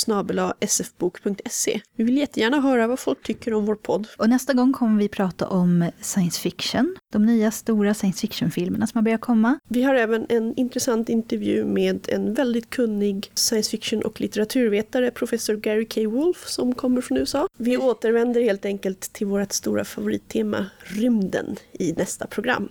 sfbok.se. Vi vill jättegärna höra vad folk tycker om vår podd. Och nästa gång kommer vi prata om science fiction. De nya stora science fiction-filmerna som har börjat komma. Vi har även en intressant intervju med en väldigt kunnig science fiction och litteraturvetare, professor Gary K. Wolf, som kommer från USA. Vi återvänder helt enkelt till vårt stora favorittema, rymden, i nästa program.